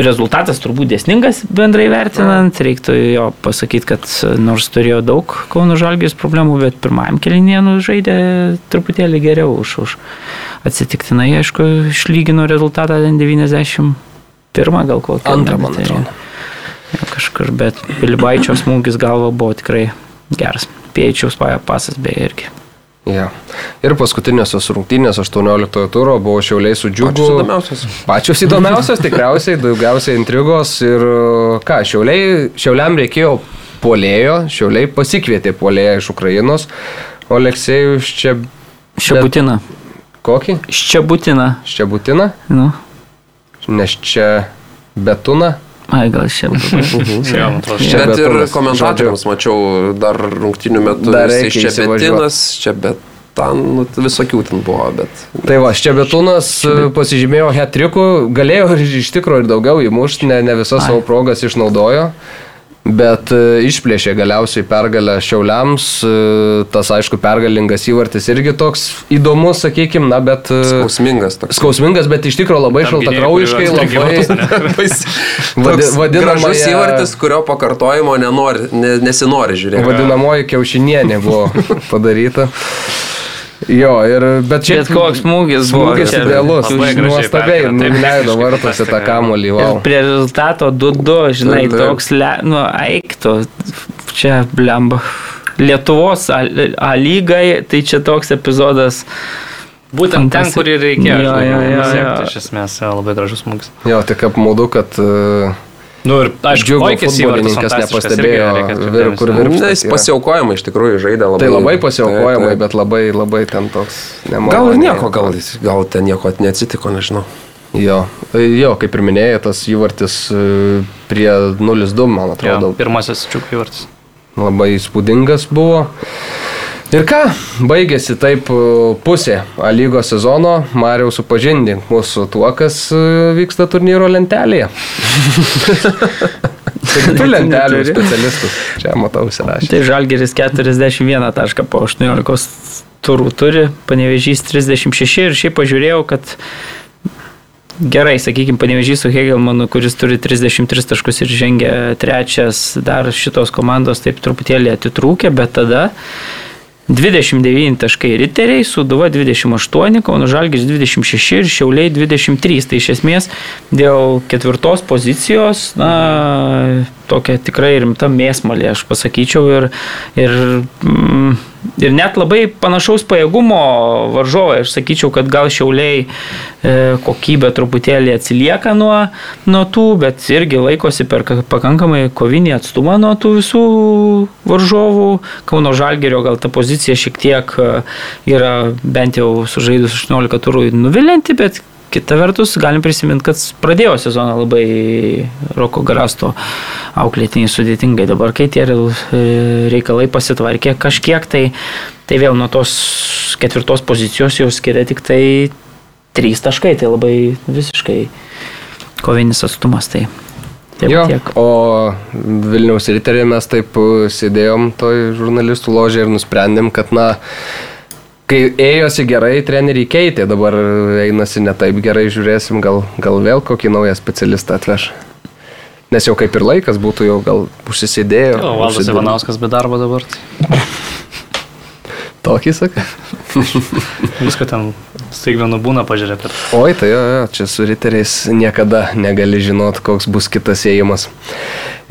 rezultatas turbūt dėsningas bendrai vertinant, reiktų jo pasakyti, kad nors turėjo daug Kauno Žalgės problemų, bet pirmajam kelinėje nu, žaidė truputėlį geriau už, už atsitiktinai, aišku, išlygino rezultatą 91 gal kokį. Antrą, man tai atrodo. Tai, kažkur, bet Pilibaičio smūgis galva buvo tikrai geras. Piečiaus pasas beje irgi. Ja. Ir paskutinėsios rungtynės 18 turo buvo šiauliai su džiugu. Pačios įdomiausios. Pačios įdomiausios tikriausiai, daugiausiai intrigos ir ką, šiauliai, šiauliam reikėjo polėjo, šiauliai pasikvietė polėją iš Ukrainos, o Aleksėjų iš čia... Ščiabutina. Kokį? Ščiabutina. Ščiabutina? Nu. Nes čia betuna. Ai, gal šiandien. čia bet ir komentatoriams mačiau dar rungtinių metų. Dar reikia čia betinas, čia bet ten nu, visokių ten buvo, bet. Tai va, Ščebetūnas pasižymėjo hetriku, galėjo iš tikrųjų ir daugiau įmušti, ne, ne visas savo progas išnaudojo. Bet e, išplėšė galiausiai pergalę Šiauliams, e, tas aišku pergalingas įvartis irgi toks įdomus, sakykime, na, bet... E, skausmingas toks. Skausmingas, bet iš tikrųjų labai šaltakraujiškai, labai... Vadi, vadinamas įvartis, kurio pakartojimo nenori, ne, nesinori žiūrėti. Vadinamoji kiaušinienė buvo padaryta. Jo, ir, bet čia... Bet koks smūgis buvo. Smūgis idealus, nuostabiai, nuleido vartuose tą kamolį. Wow. Prie rezultato 2-2, žinai, taip, taip. toks, le, nu, eiktų, čia blemba. Lietuvos A, A lygai, tai čia toks epizodas. Būtent ten, kur ir reikėjo. Jo, jo, jo, jo. Iš esmės, labai gražus smūgis. Jo, tik apmaudu, kad uh, Nu ir aišku, Džiugo futbolininkas nepastebėjo, vir, kur virš. Na, jis pasiaukojama iš tikrųjų žaidė labai. Tai labai pasiaukojama, bet labai, labai ten toks nemalonus. Gal ir nieko, gal, gal ten nieko neatsitiko, nežinau. Jo, jo, kaip ir minėjai, tas įvartis e, prie 0-2, man atrodo. Jo, pirmasis čiuk įvartis. Labai įspūdingas buvo. Ir ką, baigėsi taip e, pusė A lygos sezono, Mariau supažindink mūsų tuo, kas e, vyksta turnyro lentelėje. Kitų lentelių specialistus. Čia matau užsirašę. Tai Žalgeris 41 tašką po 18 turų turi, Panevežys 36 ir šiaip pažiūrėjau, kad gerai, sakykime, panevežys su Hegelmanu, kuris turi 33 taškus ir žengia trečias, dar šitos komandos taip truputėlį atitrūkė, bet tada 29 taškai riteriai, Suduva 28, Kauno Žalgis 26 ir Šiauliai 23. Tai iš esmės dėl ketvirtos pozicijos, na, tokia tikrai rimta mėsmalė, aš pasakyčiau. Ir, ir, mm, ir net labai panašaus pajėgumo varžovai, aš sakyčiau, kad gal Šiauliai e, kokybė truputėlį atsilieka nuo, nuo tų, bet irgi laikosi per pakankamai kovinį atstumą nuo tų visų varžovų. Kauno Žalgerio gal ta pozicija šiek tiek e, yra bent jau sužaidus 18 turų nuvilinti, bet Kita vertus, galim prisiminti, kad pradėjo sezoną labai Roko Garasto auklėtiniai sudėtingai. Dabar, kai tie reikalai pasitvarkė kažkiek, tai, tai vėl nuo tos ketvirtos pozicijos jau skiria tik tai trys taškai. Tai labai visiškai kovinis atstumas. Tai Tiek, jo, tiek. O Vilniaus ryterė mes taip sėdėjom toj žurnalistų ložė ir nusprendėm, kad na, kai ėjosi gerai, treneriai keitė, dabar einasi ne taip gerai, žiūrėsim, gal, gal vėl kokį naują specialistą atveš. Nes jau kaip ir laikas būtų, jau gal užsisėdėjo. O Valdas Ivanauskas be darbo dabar. Tokį sakai? Visko ten staigmenų būna pažiūrėti. Oi, tai jo, jo, čia su riteriais niekada negali žinot, koks bus kitas ėjimas.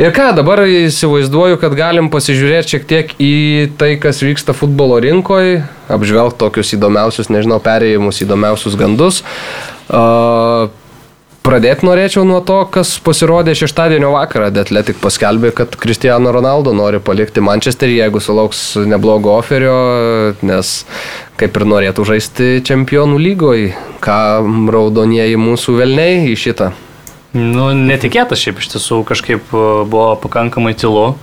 Ir ką, dabar įsivaizduoju, kad galim pasižiūrėti šiek tiek į tai, kas vyksta futbolo rinkoje, apžvelgti tokius įdomiausius, nežinau, perėjimus, įdomiausius gandus. Uh, Pradėti norėčiau nuo to, kas pasirodė šeštadienio vakarą. The Athletic paskelbė, kad Cristiano Ronaldo nori palikti Manchesterį, jeigu sulauks neblogo oferio, nes kaip ir norėtų žaisti čempionų lygoje. Ką raudonieji mūsų velniai į šitą? Nu, netikėtas šiaip iš tiesų kažkaip e, buvo pakankamai tylu.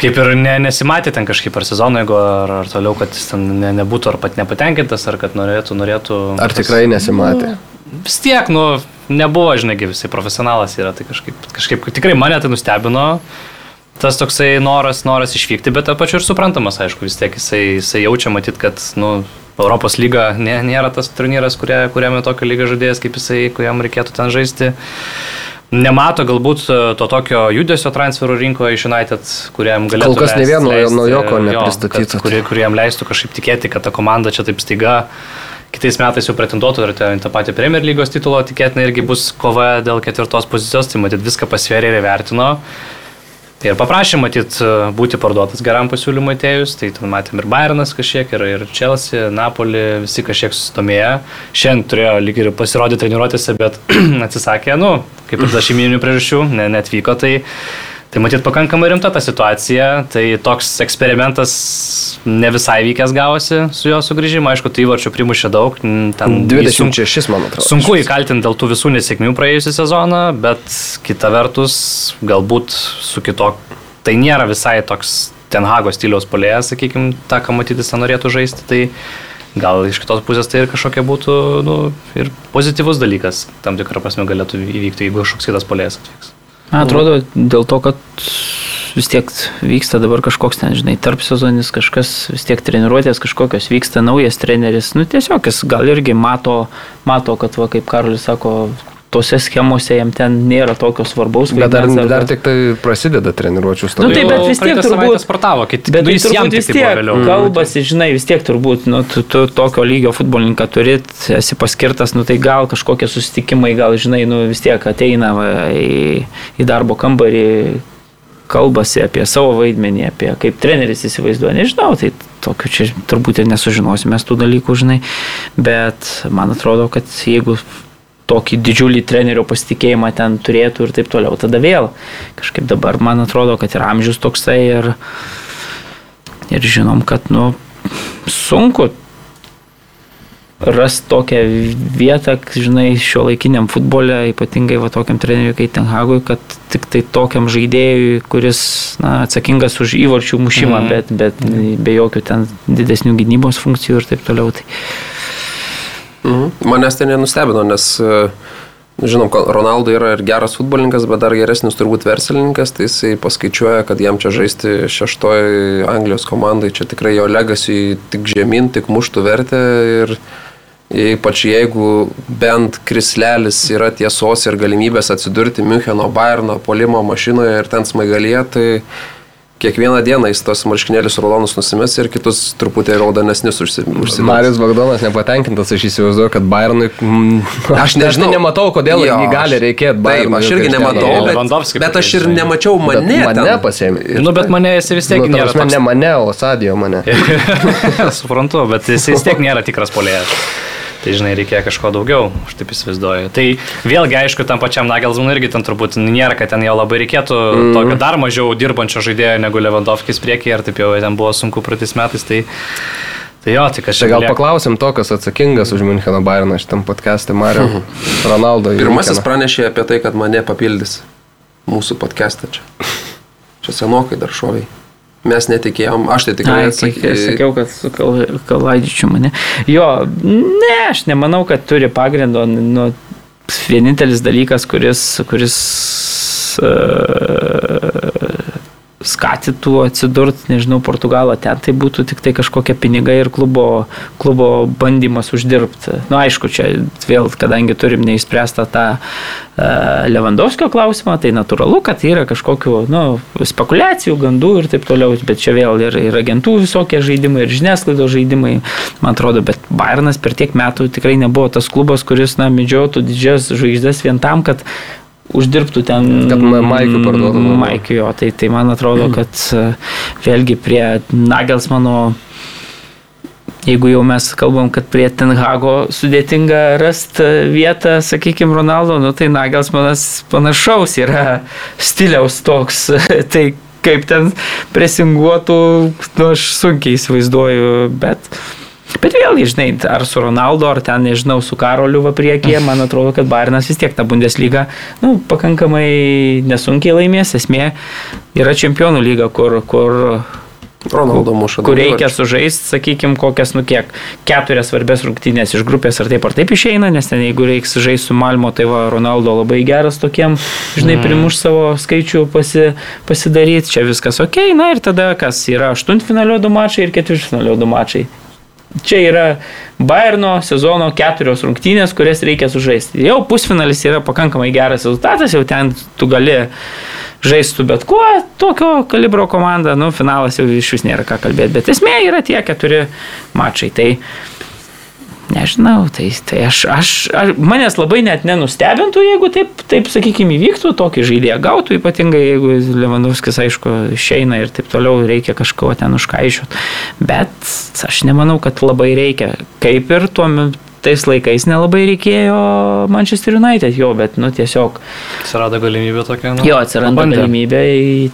Kaip ir ne, nesimatė ten kažkaip ar sezono, jeigu ar, ar toliau, kad jis ten ne, nebūtų ar pat nepatenkintas, ar kad norėtų, norėtų. Ar tikrai nesimatė? Nu, vis tiek, nu, nebuvo, žinai, visai profesionalas yra, tai kažkaip, kažkaip tikrai mane tai nustebino. Tas toksai noras, noras išvykti, bet apačiu ir suprantamas, aišku, vis tiek jisai, jisai jaučia matyt, kad, nu, Europos lyga nė, nėra tas turnyras, kuria, kuriame tokio lygio žaidėjas, kaip jisai, kuriam reikėtų ten žaisti. Nemato galbūt to tokio judesio transferų rinkoje iš United, kuriam galėtų... Kol kas ne vieno naujoko nepristatytų. Kur, kuriam leistų kažkaip tikėti, kad ta komanda čia taip staiga kitais metais jau pretenduotų ir tą patį Premier lygos titulo tikėtina irgi bus kova dėl ketvirtos pozicijos, tai matyt viską pasvėrė ir įvertino. Ir paprašė matyt būti parduotas geram pasiūlymui atėjus, tai ten matėm ir Bayernas kažkiek, ir, ir Chelsea, Napoli, visi kažkiek susidomėjo. Šiandien turėjo lyg ir pasirodyti treniruotėse, bet atsisakė, nu, kaip ir dėl šeiminių priežasčių, ne, netvyko, tai Tai matyt pakankamai rimta ta situacija, tai toks eksperimentas ne visai vykęs gavosi su jo sugrįžimu, aišku, tai įvarčių primušė daug. 26, man atrodo. Sunku įkaltinti dėl tų visų nesėkmių praėjusią sezoną, bet kita vertus, galbūt su kito, tai nėra visai toks Tenhago stiliaus polėjas, sakykime, tą, ką matytis ten norėtų žaisti, tai gal iš kitos pusės tai ir kažkokia būtų nu, ir pozityvus dalykas, tam tikrą prasme galėtų įvykti, jeigu kažkoks kitas polėjas atvyks. Man atrodo, dėl to, kad vis tiek vyksta dabar kažkoks ten, žinai, tarp sezonis, kažkas vis tiek treniruotės, kažkokios vyksta naujas treneris, nu tiesiog jis gal irgi mato, mato kad, va, kaip Karolis sako, tose schemose jam ten nėra tokio svarbaus. Bet dar, arba... dar tik tai prasideda treniruočių stovyklos. Nu, tai bet vis tiek turbūt sportavo, kad bet nu, jis jam vis tiek vėliau. Kalbasi, žinai, vis tiek turbūt, nu, tu, tu tokio lygio futbolininką turit, esi paskirtas, nu tai gal kažkokie susitikimai, gal, žinai, nu vis tiek ateina va, į, į darbo kambarį kalbasi apie savo vaidmenį, apie kaip treneris įsivaizduoja, nežinau, tai tokiu čia turbūt ir nesužinosime tų dalykų, žinai, bet man atrodo, kad jeigu tokį didžiulį trenerio pasitikėjimą ten turėtų ir taip toliau. Tada vėl kažkaip dabar man atrodo, kad ir amžius toksai ir, ir žinom, kad nu, sunku ras tokią vietą, žinai, šio laikiniam futbole, ypatingai va tokiam treneriui kaip Tenhagui, kad tik tai tokiam žaidėjui, kuris na, atsakingas už įvarčių mušimą, mm. bet, bet be jokių ten didesnių gynybos funkcijų ir taip toliau. Tai, Mhm. Manęs tai nenustebino, nes, e, žinom, Ronaldo yra ir geras futbolininkas, bet dar geresnis turbūt verslininkas, tai jisai paskaičiuoja, kad jam čia žaisti šeštoji Anglijos komandai, čia tikrai jo legasi tik žemyn, tik muštų vertę ir Ypač jeigu bent krislelis yra tiesos ir galimybės atsidurti Müncheno Bayerno polimo mašinoje ir ten smaigalyje, tai kiekvieną dieną jis tos marškinėlius raudonus nusimes ir kitus truputį raudonesnius užsimes. Marius Bagdonas nepatenkintas, aš įsivaizduoju, kad Bayernui... Mm, Aš nežinau. Nematau, kodėl Jo, jį gali reikėti Taip, Bayernui. aš irgi nematau, bet, bet aš ir nemačiau Bet mane. mane ten. pasėmė. Nu, bet mane jis vis tiek Nu, nėra toks. ne mane, o Sadijo mane. Suprantu, bet jis vis tiek nėra tikras polėjas. Tai žinai, reikia kažko daugiau, aš taip įsivaizduoju. Tai vėlgi, aišku, tam pačiam Nagelsmanui irgi ten turbūt nėra, kad ten jo labai reikėtų mm. tokio dar mažiau dirbančio žaidėjo negu Lewandowskis priekyje, ir taip jau ten buvo sunku praeitais metais. Tai, tai jo, tai kas Tai gal lieka? paklausim to, kas atsakingas už Müncheno Bayerną šitam podcast'e, Mario Ronaldo. į Pirmasis pranešė apie tai, kad mane papildys mūsų podcast'ą čia. Čia senokai dar šoviai. Mes netikėjom, aš tai tikrai atsakysiu. sakiau, kad su kal- kalaidyčiu mane. Jo, ne, aš nemanau, kad turi pagrindo. Nu, vienintelis dalykas, kuris, kuris uh, skatytų atsidurti, nežinau, Portugalą ten, tai būtų tik tai kažkokie pinigai ir klubo, klubo bandymas uždirbti. Na, nu, aišku, čia vėl, kadangi turim neįspręstą tą uh, Lewandowskio klausimą, tai natūralu, kad yra kažkokių nu, spekulacijų, gandų ir taip toliau, bet čia vėl ir, ir agentų visokie žaidimai, ir žiniasklaidos žaidimai, man atrodo, bet Bayernas per tiek metų tikrai nebuvo tas klubas, kuris, na, medžiotų didžias žvaigždės vien tam, kad uždirbtų ten. Kad ma- Maikių parduotų. Maikių, jo, tai, tai man atrodo, kad e, vėlgi prie Nagelsmano Jeigu jau mes kalbam, kad prie Tenhago sudėtinga rasti vietą, sakykime, Ronaldo, nu, tai Nagelsmanas panašaus yra stiliaus toks. tai kaip ten presinguotų, nu, aš sunkiai įsivaizduoju, bet... Bet vėlgi, žinai, ar su Ronaldo, ar ten, nežinau, su Karoliu va priekyje, man atrodo, kad Bairnas vis tiek tą Bundesliga, nu, pakankamai nesunkiai laimės. Esmė yra čempionų lyga, kur, kur Ronaldo muša. kur reikia sužaisti, sakykime, kokias, nu kiek, keturias svarbės rungtynės iš grupės ar taip ar taip išeina, nes ten jeigu reiks žaisti su Malmo, tai va, Ronaldo labai geras tokiem, žinai, primuš savo skaičių pasi, pasidaryti, čia viskas ok, na ir tada kas yra aštuntfinalio du mačai ir ketvirtfinalio du mačai. Čia yra Bayerno sezono keturios rungtynės, kurias reikia sužaisti. Jau pusfinalis yra pakankamai geras rezultatas, jau ten tu gali žaisti su bet kuo, tokio kalibro komanda, nu, finalas jau iš vis nėra ką kalbėti, bet esmė yra tie keturi mačai. Tai nežinau, tai, tai aš, aš, aš, manęs labai net nenustebintų, jeigu taip, taip sakykime, įvyktų, tokį žaidėją gautų, ypatingai jeigu Lewandowskis, aišku, išeina ir taip toliau reikia kažko ten užkaišiuot. Bet aš nemanau, kad labai reikia. Kaip ir tuo metu. Tais laikais nelabai reikėjo Manchester United jo, bet, nu, tiesiog, Atsirado galimybė tokia. Nu, jo, pabandė. galimybė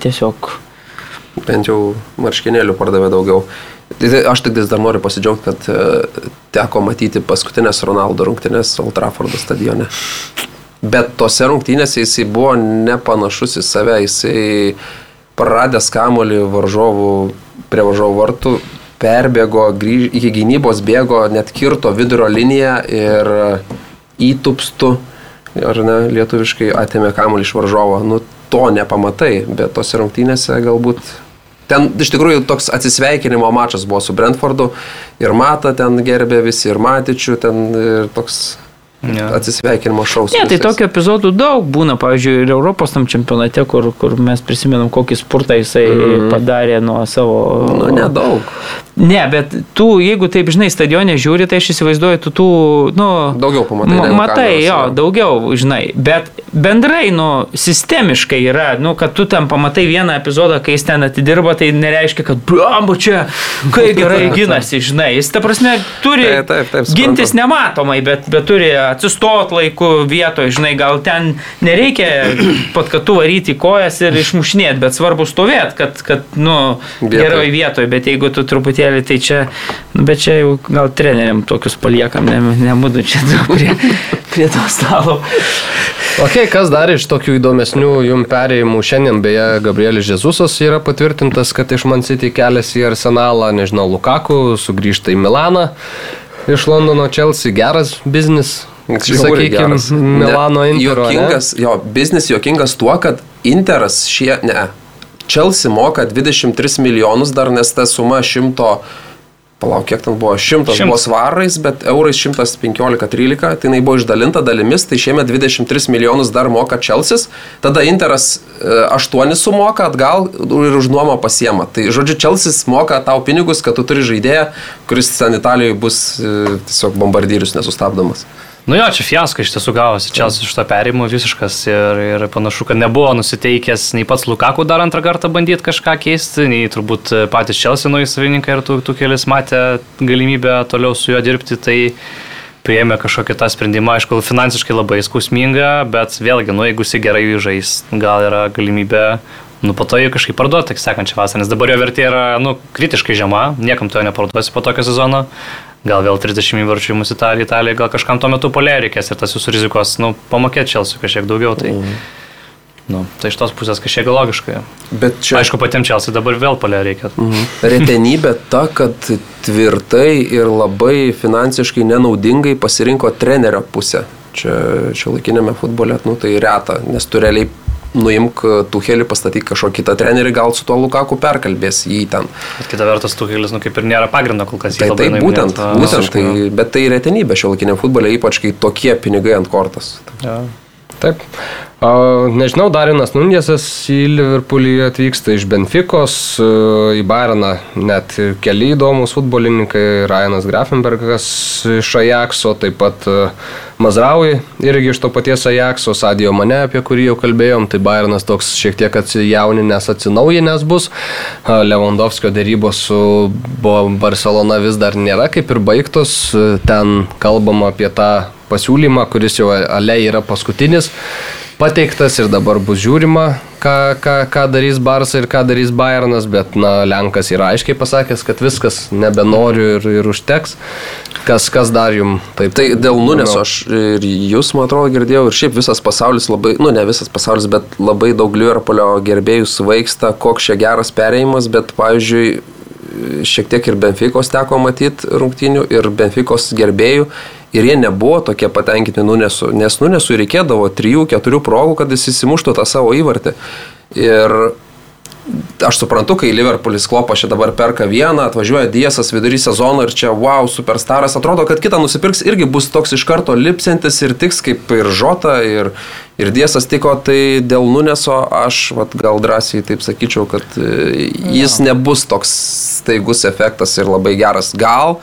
tiesiog Bent jau marškinėlių pardavė daugiau. Tai tai aš tik vis dar noriu pasidžiaugti, kad e, teko matyti paskutinės Ronaldo rungtynės Old Traffordo stadione. Bet tose rungtynėse jisai buvo nepanašus į save, jisai praradęs kamolį varžovų prie varžovų vartų, perbėgo, grįž, iki gynybos bėgo, net kirto vidurio liniją ir įtupstų, ar ne, lietuviškai atėmė kamolį iš varžovo. Nu, to nepamatai, bet tose rungtynėse galbūt Ten iš tikrųjų toks atsisveikinimo mačas buvo su Brentfordu ir Mata ten gerbė visi ir Matičių ten ir toks Jo. atsisveikinimo šaus. Ne, tai tokių epizodų daug būna, pavyzdžiui, ir Europos tam čempionate, kur, kur mes prisimenam, kokį spurtą jisai mm. padarė nuo savo... Nu, nedaug. Ne, bet tu, jeigu taip, žinai, stadione žiūri, tai aš įsivaizduoju, tu tų, nu... Daugiau pamatai ma- Matai, kameros, jo, jo. daugiau, žinai. Bet bendrai, nu, sistemiškai yra, nu, kad tu ten pamatai vieną epizodą, kai jis ten atidirba, tai nereiškia, kad, blambu, čia, kai gerai ginasi, žinai. Jis, ta prasme, turi Taip, taip, taip, suprantu. gintis nematomai, bet, bet turi atsistot laiku vietoje, žinai, gal ten nereikia pat, kad tu varyti kojas ir išmušinėti, bet svarbu stovėti, kad, kad nu, Vietoj. geroj vietoje, bet jeigu tu truputėlį, tai čia, nu, bet čia jau gal treneriam tokius paliekam, ne, nemudu čia prie, prie to stalo. Ok, kas dar iš tokių įdomesnių jum perėjimų šiandien, beje, Gabrielis Jezusas yra patvirtintas, kad iš Man City keliasi į Arsenalą, nežinau, Lukaku sugrįžta į Milaną, iš Londono Chelsea, geras biznis. Sakykime, Milano Intero. ne? Jokingas, jo, biznis jokingas tuo, kad Interas šie, ne, Chelsea moka 23 milijonus dar, nes ta suma 100 palauk, kiek ten buvo, 100 Šimtas. buvo svarais, bet eurais 115-13, tai jinai buvo išdalinta dalimis, tai šiemet 23 milijonus dar moka Čelsis, tada Interas e, 8 sumoka atgal ir už nuomą pasiema. Tai žodžiu, Čelsis moka tau pinigus, kad tu turi žaidėją, kuris ten Italijoje bus e, tiesiog bombardyrius nesustabdomas. Nu jo, čia fiasko iš tiesų gavosi, čia iš to perėjimo visiškas ir, ir panašu, kad nebuvo nusiteikęs nei pats Lukaku dar antrą kartą bandyti kažką keisti, nei turbūt patys Čelsi nauji savininkai ir tų, tų kelias matė galimybę toliau su juo dirbti, tai priėmė kažkokį tą sprendimą, aišku, finansiškai labai skausminga, bet vėlgi, nu jeigu jis gerai žais, gal yra galimybė Nu, po to jį kažkaip parduoti, sekančią vasarą, nes dabar jo vertė yra, nu, kritiškai žema, niekam to neparduosi po tokio sezono. Gal vėl 30 įvarčių į mūsų Italiją, Italiją, gal kažkam tuo metu polė reikės ir tas jūsų rizikos, nu, pamokėti Čelsiu kažkiek daugiau. Tai, mm. nu, tai iš tos pusės kažkiek logiškai. Bet čia... Aišku, patiems Čelsiu dabar vėl polė reikia. Mhm. Retenybė ta, kad tvirtai ir labai finansiškai nenaudingai pasirinko trenerio pusę. Čia, čia laikinėme futbole, nu, tai reta, nes tu realiai nuimk Tuhelį, pastatyk kažkokį kitą trenerį, gal su tuo Lukaku perkalbės jį ten. Bet kita vertus, Tuhelis, nu kaip ir nėra pagrindo kol kas. Tai, tai būtent, būtent tai, bet tai retenybė šio laikiniam futbole, ypač kai tokie pinigai ant kortos. Ja. Taip. Nežinau, Darinas Nungesas į Liverpoolį atvyksta iš Benficos, uh, į Bayerną net keli įdomus futbolininkai, Ryanas Grafenbergas iš Ajaxo, taip pat uh, Mazraui irgi iš to paties Ajaxo, Sadio Mane, apie kurį jau kalbėjom, tai Bayernas toks šiek tiek atsijauninęs, atsinaujinęs bus. Lewandowskio dėrybos su Barcelona vis dar nėra kaip ir baigtos, uh, ten kalbama apie tą pasiūlymą, kuris jau ale yra paskutinis pateiktas ir dabar bus žiūrima, ką, ką, ką darys Barsas ir ką darys Bayernas, bet na, Lenkas yra aiškiai pasakęs, kad viskas nebenoriu ir, ir užteks. Kas, kas dar jum taip? Tai dėl Nuneso aš ir jūs, man atrodo, girdėjau ir šiaip visas pasaulis labai, nu ne visas pasaulis, bet labai daug Liverpoolio gerbėjų svaigsta, koks čia geras perėjimas, bet pavyzdžiui, šiek tiek ir Benficos teko matyti rungtinių ir Benficos gerbėjų ir jie nebuvo tokie patenkinti Nunesu, nes Nunesu reikėdavo 3-4 progų, kad jis įsimuštų tą savo įvartį. Ir aš suprantu, kai Liverpoolis klopa čia dabar perka vieną, atvažiuoja Diesas vidury sezono ir čia wow, superstaras, atrodo, kad kitą nusipirks irgi bus toks iš karto lipsiantis ir tiks kaip ir Žota ir, ir Diesas tiko, tai dėl Nuneso aš vat, gal drąsiai taip sakyčiau, kad e, jis nebus toks staigus efektas ir labai geras. Gal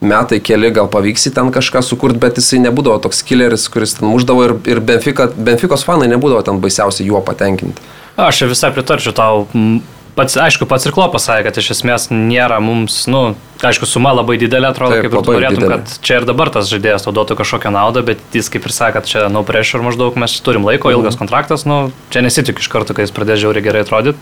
metai keli gal pavyks į ten kažką sukurti, bet jisai nebūdavo toks killeris, kuris ten muždavo ir, ir Benfica, Benficos fanai nebūdavo ten baisiausiai juo patenkinti. Aš visai pritarčiau tau. Pats, aišku, pats ir Klopas sakė, kad iš esmės nėra mums, nu, aišku, suma labai didelė, atrodo, Taip, kaip ir tu norėtum, didelė. kad čia ir dabar tas žaidėjas tau duotų kažkokią naudą, bet jis kaip ir sakė, kad čia no pressure maždaug mes turim laiko, ilgas Mhm. kontraktas, nu, čia nesitikiu iš karto, kai jis pradės žiauriai gerai atrodyti.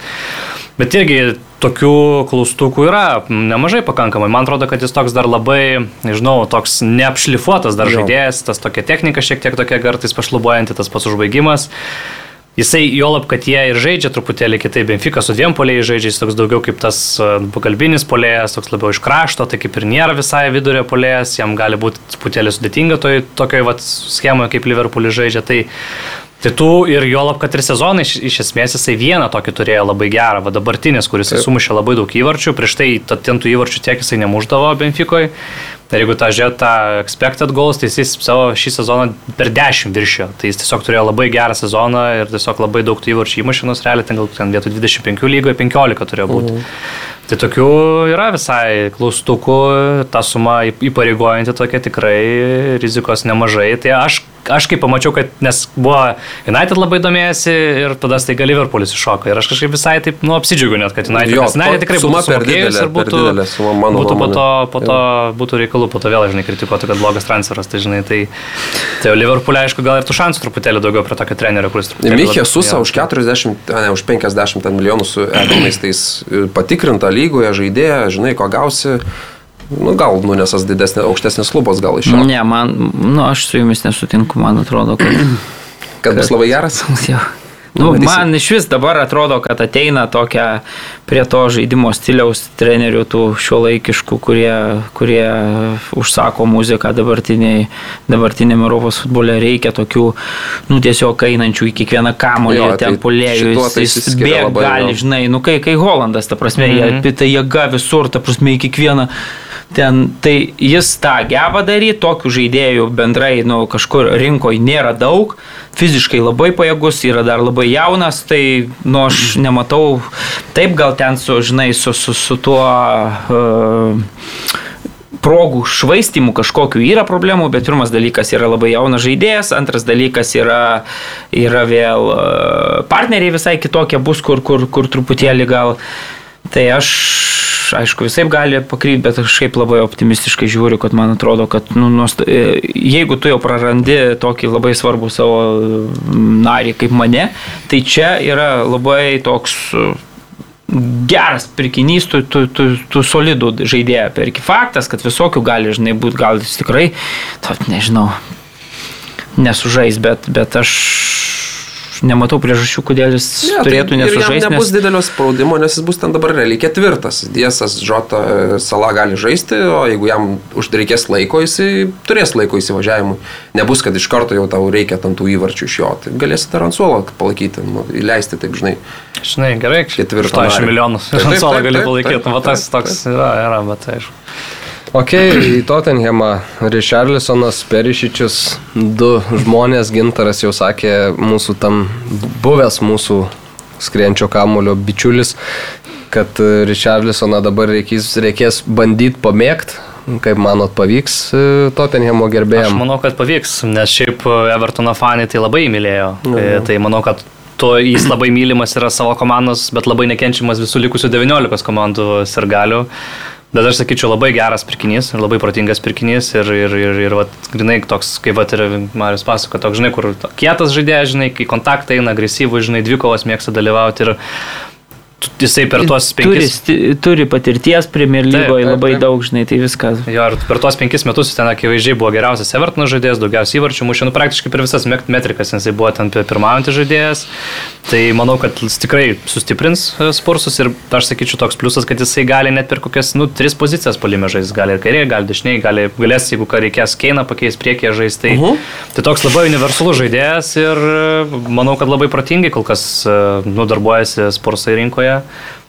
Bet irgi tokių klaustukų yra nemažai pakankamai. Man atrodo, kad jis toks dar labai, nežinau, toks neapšlifuotas dar Jo. žaidėjas, tas tokia technika šiek tiek tokia kartais pašlubuojanti, tas pats užbaigimas. Jisai, juolab, kad jie ir žaidžia truputėlį kitaip. Benfica su dviem poliais žaidžia, jis toks daugiau kaip tas e, pagalbinis polėjas, toks labiau iš krašto, tai kaip ir nėra visai vidurio polėjas, jam gali būti truputėlį sudėtinga toj tokioj vat, schemoje, kaip Liverpoolis žaidžia. Tai, tai tu ir juolab, kad ir sezonai iš, iš esmės jisai vieną tokį turėjo labai gerą, va dabartinis, kuris Taip. sumušė labai daug įvarčių, prieš tai ta- ten tų įvarčių tiek jisai nemuždavo Benficoje. Ir jeigu tą žiūrėt tą expected goals, tai jis savo šį sezoną per 10 viršijo. Tai jis tiesiog turėjo labai gerą sezoną ir tiesiog labai daug tų įvarčių įmušinos, realiai ten gal ten vietoj 25 lygoje 15 turėjo būti. Mhm. Tai tokių yra visai klaustukų, ta suma įpareigojanti tokia tikrai rizikos nemažai. Tai aš, aš kaip pamačiau, kad nes buvo United labai domėjasi ir tada staiga Liverpoolis iššoko. Ir aš kažkaip visai taip, nu, apsidžiaugiu net, kad United, Jo, United tikrai būtų didelė, ir būtų, didelė suma, mano būtų po nuomone. to, po to būtų reikalų, po to vėl, žinai, kritikuotų, kad blogas transferas, tai žinai, tai, tai Liverpoolė, aišku, gal ir tų šansų truputėlį daugiau prie tokio trenerio, kuris truputėlį... Labiau- Susa už 40, a, ne, už 50 ten milijonų su Edonais, tai jis patikrinta lygoje žaidėja, žinai, ko gausi. Nu, gal nunesas didesnė, aukštesnės lubos gal iš jo. Ne, man, nu, aš su jumis nesutinku, man atrodo, kad... Kad bus labai geras. Jo. Nu, man iš vis dabar atrodo, kad ateina tokia prie to žaidimo stiliaus trenerių tų šiuolaikiškų, kurie, kurie užsako muziką dabartiniam Europos futbole. Reikia tokių, nu tiesiog einančių į kiekvieną kamolį, Jo, ten tai šituo tai jis, bėga, gali, jo. žinai, nu kai, kai Holandas, ta prasme, -hmm. jie, tai jėga visur, ta prasme, į kiekvieną. Ten, tai jis tą geba daryti, tokių žaidėjų bendrai nu, kažkur rinkoje nėra daug, fiziškai labai pajėgus, yra dar labai jaunas, tai nu, aš nematau, taip gal ten su, žinai, su, su, su tuo uh, progų švaistimų kažkokiu yra problemų, bet pirmas dalykas yra labai jaunas žaidėjas, antras dalykas yra, yra vėl e, partneriai visai kitokie bus, kur, kur, kur truputėlį gal. Tai aš, aišku, visai gali pakrypti, bet aš kažkaip labai optimistiškai žiūriu, kad man atrodo, kad nu, nuosta, e, jeigu tu jau prarandi tokį labai svarbų savo narį kaip mane, tai čia yra labai toks e, geras pirkinys, tu, tu, tu, tu solidų žaidėją perki. Faktas, kad visokių gali, žinai, būti, gal jis tikrai, to, nežinau, nesužais, bet, bet aš nematau priežasčių, kodėl jis Ne, ne, turėtų tai ir jam nesužaisti. nebus Nes... didelio spaudimo, nes jis bus ten dabar realiai ketvirtas. Diesas, Žota, Sala gali žaisti, o jeigu jam užreikės laiko, jisai turės laiko įsivažiavimui. Nebus, kad iš karto jau tau reikia tam tų įvarčių iš jo. Tai galėsi dar ant suolo palaikyti, nu, įleisti, taip žinai. Žinai, gerai, Ketvirtą 80 narį. milijonų. Taip, taip, Ant suolo gali palaikyti. Va tas toks yra, yra, bet aišku. Ok, į Tottenhamą Richarlisonas, Perišičius, du žmonės, Gintaras jau sakė, mūsų tam buvęs mūsų skrienčio kamulio bičiulis, kad Richarlisoną dabar reikės, reikės bandyti pamėgti. Kaip manot, pavyks e, Tottenhamo Aš gerbėjams? manau, kad pavyks, nes šiaip Evertono fanai tai labai mylėjo. E, Tai manau, kad to jis labai mylimas yra savo komandos, bet labai nekenčiamas visų likusių 19 komandų sirgalių. Bet aš sakyčiau, labai geras pirkinys ir labai protingas pirkinys ir, ir, ir, ir vat, grinai toks, kaip vat, ir Marius pasako, toks, žinai, kur to- kietas žaidėjas, žinai, kai kontaktai eina, agresyvų, žinai, dvikovas mėgsta dalyvauti ir jisai per tuos Turi, penkis... sti- turi patirties Premier lygoje labai taip. daug, žinai, tai viskas. Jo, ir per tuos penkis metus jis ten akivaizdžiai buvo geriausias Evertono žaidėjas, daugiausiai įvarčių mušė, nu praktiškai per visas met- metrikas jisai buvo ten pi- pirmaujantis žaidėjas. Tai manau, kad jis tikrai sustiprins e, spursus ir aš sakyčiau toks pliusas, kad jisai gali net per kokias, nu, tris pozicijas polime žaisti. Gali ir kairė, gali dešiniai, gali, galės, jeigu ką reikės, keina pakeis priekyje žaisti. Tai, uh -huh. tai toks labai universalus žaidėjas ir e, manau, kad labai protingai kol kas, e, nu, darbuojasi spursai rinkoje.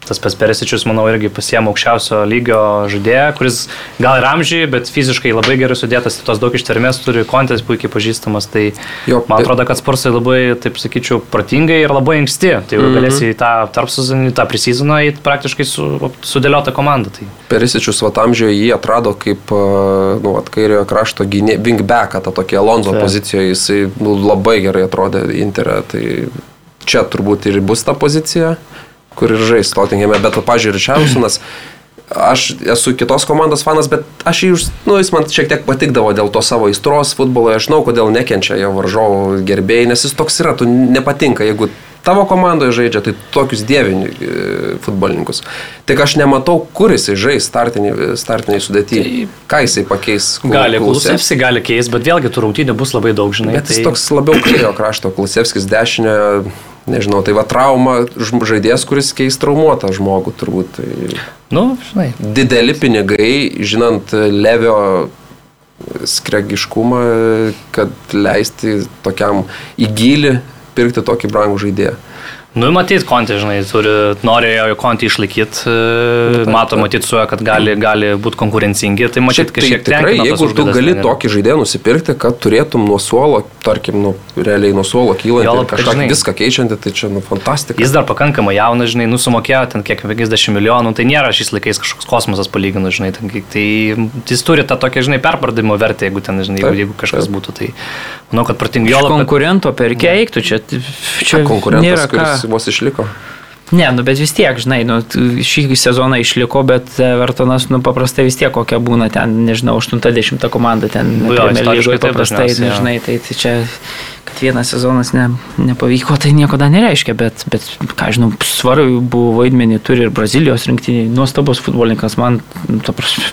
Tas pats Perisičius, manau, irgi pasiemo aukščiausio lygio žaidėją, kuris gal ir amžiai, bet fiziškai labai gerai sudėtas, tos daug ištvermės turi, kontės puikiai pažįstamas. Tai Jo, man atrodo, kad Spursai labai, taip sakyčiau, protingai ir labai anksti. Tai jau Mhm. galėsi į tą tarpsezonį, tą prisizoną įeiti praktiškai su, sudėliota komanda. Tai. Perisičius Vatamžiuje jį atrado kaip e, nu, vat, kairiojo krašto gynė, wingbacką, tą tokį Alonso Taip. pozicijoje, jisai nu, labai gerai atrodė Interė. Tai čia turbūt ir bus ta pozicija, kur ir žais Tottenhame, bet, pažiūrėjau, Richardsonas. Aš esu kitos komandos fanas, bet aš jį, nu, jis man šiek tiek patikdavo dėl to savo įstros futbolo, aš žinau, kodėl nekenčia jo varžovų gerbėjai, nes jis toks yra, tu nepatinka, jeigu tavo komandoje žaidžia, tai tokius dievinių e, futbolininkus. Tik aš nematau, kur jisai žais startiniai, startiniai sudėti. Ką jisai pakeis? Kul- Gali Kulusevskį? Kulusevsi, gali keisti, bet vėlgi tų rungtynių bus labai daug, žinai. Bet jis toks labiau kairiojo krašto, Kulusevskis dešinio, nežinau, tai va trauma žaidėjas, kuris keis traumuotą žmogų turbūt. Tai Nu, žinai. dideli pinigai, žinant Levio skregiškumą, kad leisti tokiam į gilį pirkti tokį brangų žaidėją. Nu, matyt, Kontė, žinai, turi, norėjo Kontį išlaikyti, mato, matyt, su juo, kad gali, gali būti konkurencingi, tai matyt, Šiaip tai kažkiek tikrai, jeigu tu gali trenerių. tokį žaidėją nusipirkti, kad turėtum nuo suolo, tarkim, nu, realiai nuo suolo kylant Juolab, ir kad, kažką žinai, viską keičianti, tai čia, nu, fantastika. Jis dar pakankamai jaunas, žinai, nusumokėjo ten kiek 50 milijonų, tai nėra šiais laikais kažkoks kosmosas palyginus, žinai, tai, tai jis turi tą tokią, žinai, perpardavimo vertę, jeigu ten, žinai, jeigu, jeigu kažkas būtų, tai manau, kad protingiau. Konkurento perkia eiktų, čia, čia Konkurentas, nėra ką. kuris vos išliko. Ne, nu bet vis tiek, žinai, nu, šį sezoną išliko, bet Evertonas, nu paprastai vis tiek kokia būna ten, nežinau, 80 komanda ten Nu lygoje paprastai, jo. nežinai, tai, tai čia, kad vienas sezonas ne, nepavyko, tai nieko dar nereiškia, bet, bet ką žinau, svarų buvo vaidmenį turi ir Brazilijos rinktinė, nuostabus futbolininkas, man, nu, ta prasme,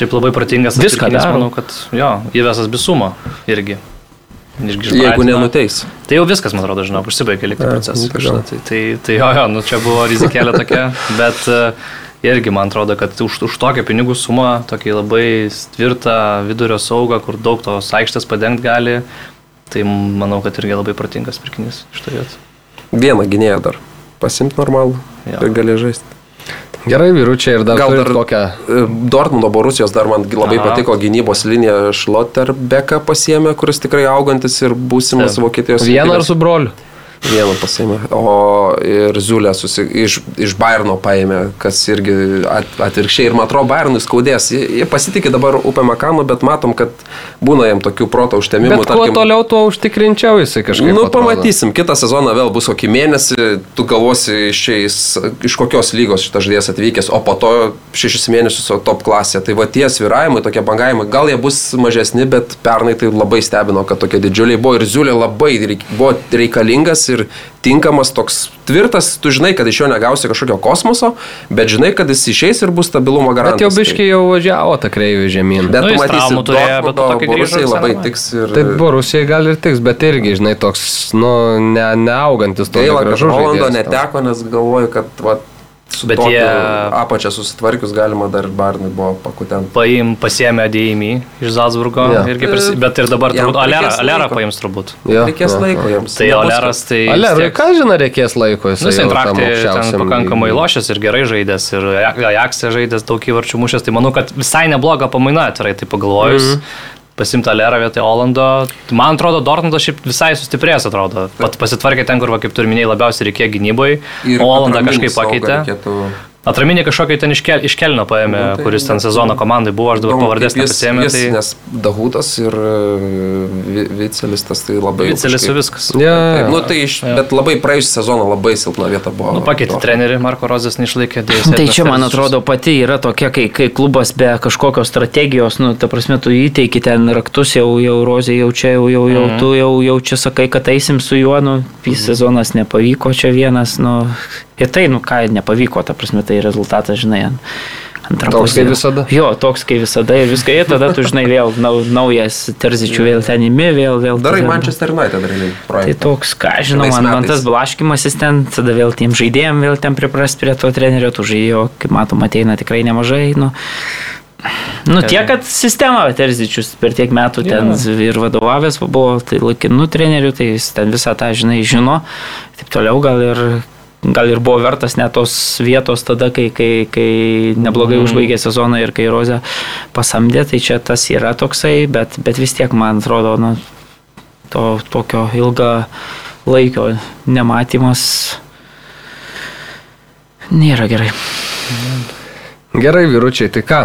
Taip labai protingas Viską daro. manau, kad jo, įvesas bisumo irgi. Jeigu nenuteis. Tai jau viskas, man atrodo, žinok, užsibaigė likti A, procesas. nu, tai kažkada. gal. Tai, tai, tai jo, jo, nu čia buvo rizikėlė tokia, bet e, irgi man atrodo, kad už, už tokią pinigų sumą, tokį labai tvirtą vidurio saugą, kur daug tos aikštės padengti gali, tai manau, kad irgi labai protingas pirkinys iš to vietos. Vieną gynėją dar. Pasimt normalų Jo. ir gali žaisti. Gerai, vyručiai, ir dar, Gal dar- kokią E, Dortmundo Borusijos dar man labai Aha. patiko gynybos linija Šloterbeką pasiemė, kuris tikrai augantis ir būsimas Taip. Vokietijos vieną ar su broliu? Vieną pasiemė. O ir Ziulė susi, iš, iš Bayerno paėmė, kas irgi at, atvirkščiai. Ir man atrodo, Bayernui skaudės. Jie, jie pasitikė dabar Upė Makanu, bet matom, kad būna jam tokių proto užtemimų. Bet kuo toliau, tuo užtikrinčiau jisai kažkaip. Nu, atrodo. pamatysim, kitą sezoną vėl bus kokį mėnesį, tu galvosi išeis, iš kokios lygos šitas žaidėjas atvykęs, o po to šešis mėnesius top klasė. Tai va tie sviravimai, tokie bangavimai, gal jie bus mažesni, bet pernai tai labai stebino, kad tokie didžiuliai buvo ir Ziulė labai reik, buvo reikalingas ir tinkamas toks tvirtas, tu žinai, kad iš jo negausi kažkokio kosmoso, bet žinai, kad jis išeis ir bus stabilumo garantas. Bet jau biškai jau važiavo tą kreivį žemyn. Bet Nu, tu matysi, turėjo, bet to, visai labai tiks ir... Taip, Borusijai gal ir tiks, bet irgi, žinai, toks, nu, ne, neaugantis to Gaila, kad Rolando neteko, nes galvoju, kad va, su Bet jie- apačia susitvarkius galima dar ir Barnui buvo pakutent. Paim, pasiemė DMI iš Salzburgo, Jo. irgi prisi, bet ir dabar turbūt Alerą laiko. paims turbūt. Jo, Reikės jo. laiko jiems. Tai Aleras tai... Ale, vis tiek- ką žinai, reikės laiko, Nu, jis jau tam intraktai ten pakankamai lošęs ir gerai žaidęs, ir Ajaxė žaidęs daug įvarčių mušęs, tai manau, kad visai nebloga pamaina, atvirai tai pagalvojus. Mm Mhm. -hmm. Pasimta Lerą vietoj Olando. Man atrodo, Dortmundas šiaip visai sustiprės, atrodo. Pat pasitvarkė ten, kur, va, kaip turminėjai, labiausiai reikėjo gynybai. Ir O Olandą kažkaip pakeitė. reikėtų- Atraminį kažkokį ten iš, kel, iš Kelno paėmė, Nu, tai- kuris ten sezono komandai buvo, aš dabar Įdomu, pavardės nepasėmė. Tai Nes Dahutas ir e, Vi- Vicelis tas tai labai... Vicelis kažkaip- viskas. Ja, Taip, ja. Nu, tai iš, bet labai praėjusią sezoną labai silpna vieta buvo. Nu, pakeitė to. trenerį, Marko Rozės neišlaikė. dėja, Tai čia, man atrodo, pati yra tokia, kai, kai klubas be kažkokios strategijos, nu, ta prasme, tu įteiki ten raktus, jau, jau rozė, jau čia, jau, jau, jau, tu jau, jau čia sakai, kad eisim su juo, nu, vis sezonas nepavyko, čia vienas, nu, ir tai, nu, ką nepavyko, ta prasme, tai rezultatas, žinai, ant- antra Toks kaip visada. Jo, toks kaip visada ir viską, ir tada tu, žinai, vėl nau, naujas terzičių, vėl ten įmi, vėl, vėl. Darai tada- Manchester United realiai Tai projektą. toks, ką žinau, man, man tas blaškimasis ten, tada vėl tiem žaidėjim vėl ten priprast prie to trenerio, tų žaidėjų, kaip matom, ateina tikrai nemažai. Nu, nu tiek, kad sistema Terzičius per tiek metų ten ir vadovavęs buvo, tai laikinų trenerių, tai jis ten visą tą, žinai, žino. Taip toliau gal ir gal ir buvo vertas net tos vietos tada, kai, kai, kai neblogai mm. užbaigė sezoną ir kai Rozė pasamdė, tai čia tas yra toksai, bet, bet vis tiek man atrodo, nu, to tokio ilgą laikio nematymas nėra gerai. Gerai, vyručiai, tai ką,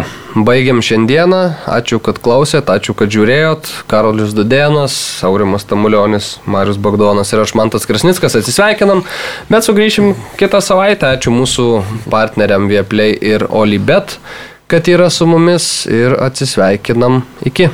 baigiam šiandieną. Ačiū, kad klausėt, ačiū, kad žiūrėjot. Karolis Dudėnas, Aurimas Tamulionis, Marius Bagdonas ir aš Mantas Krasnickas atsisveikinam, bet sugrįšim kitą savaitę. Ačiū mūsų partneriam Vieplay ir Olibet, kad yra su mumis ir atsisveikinam iki.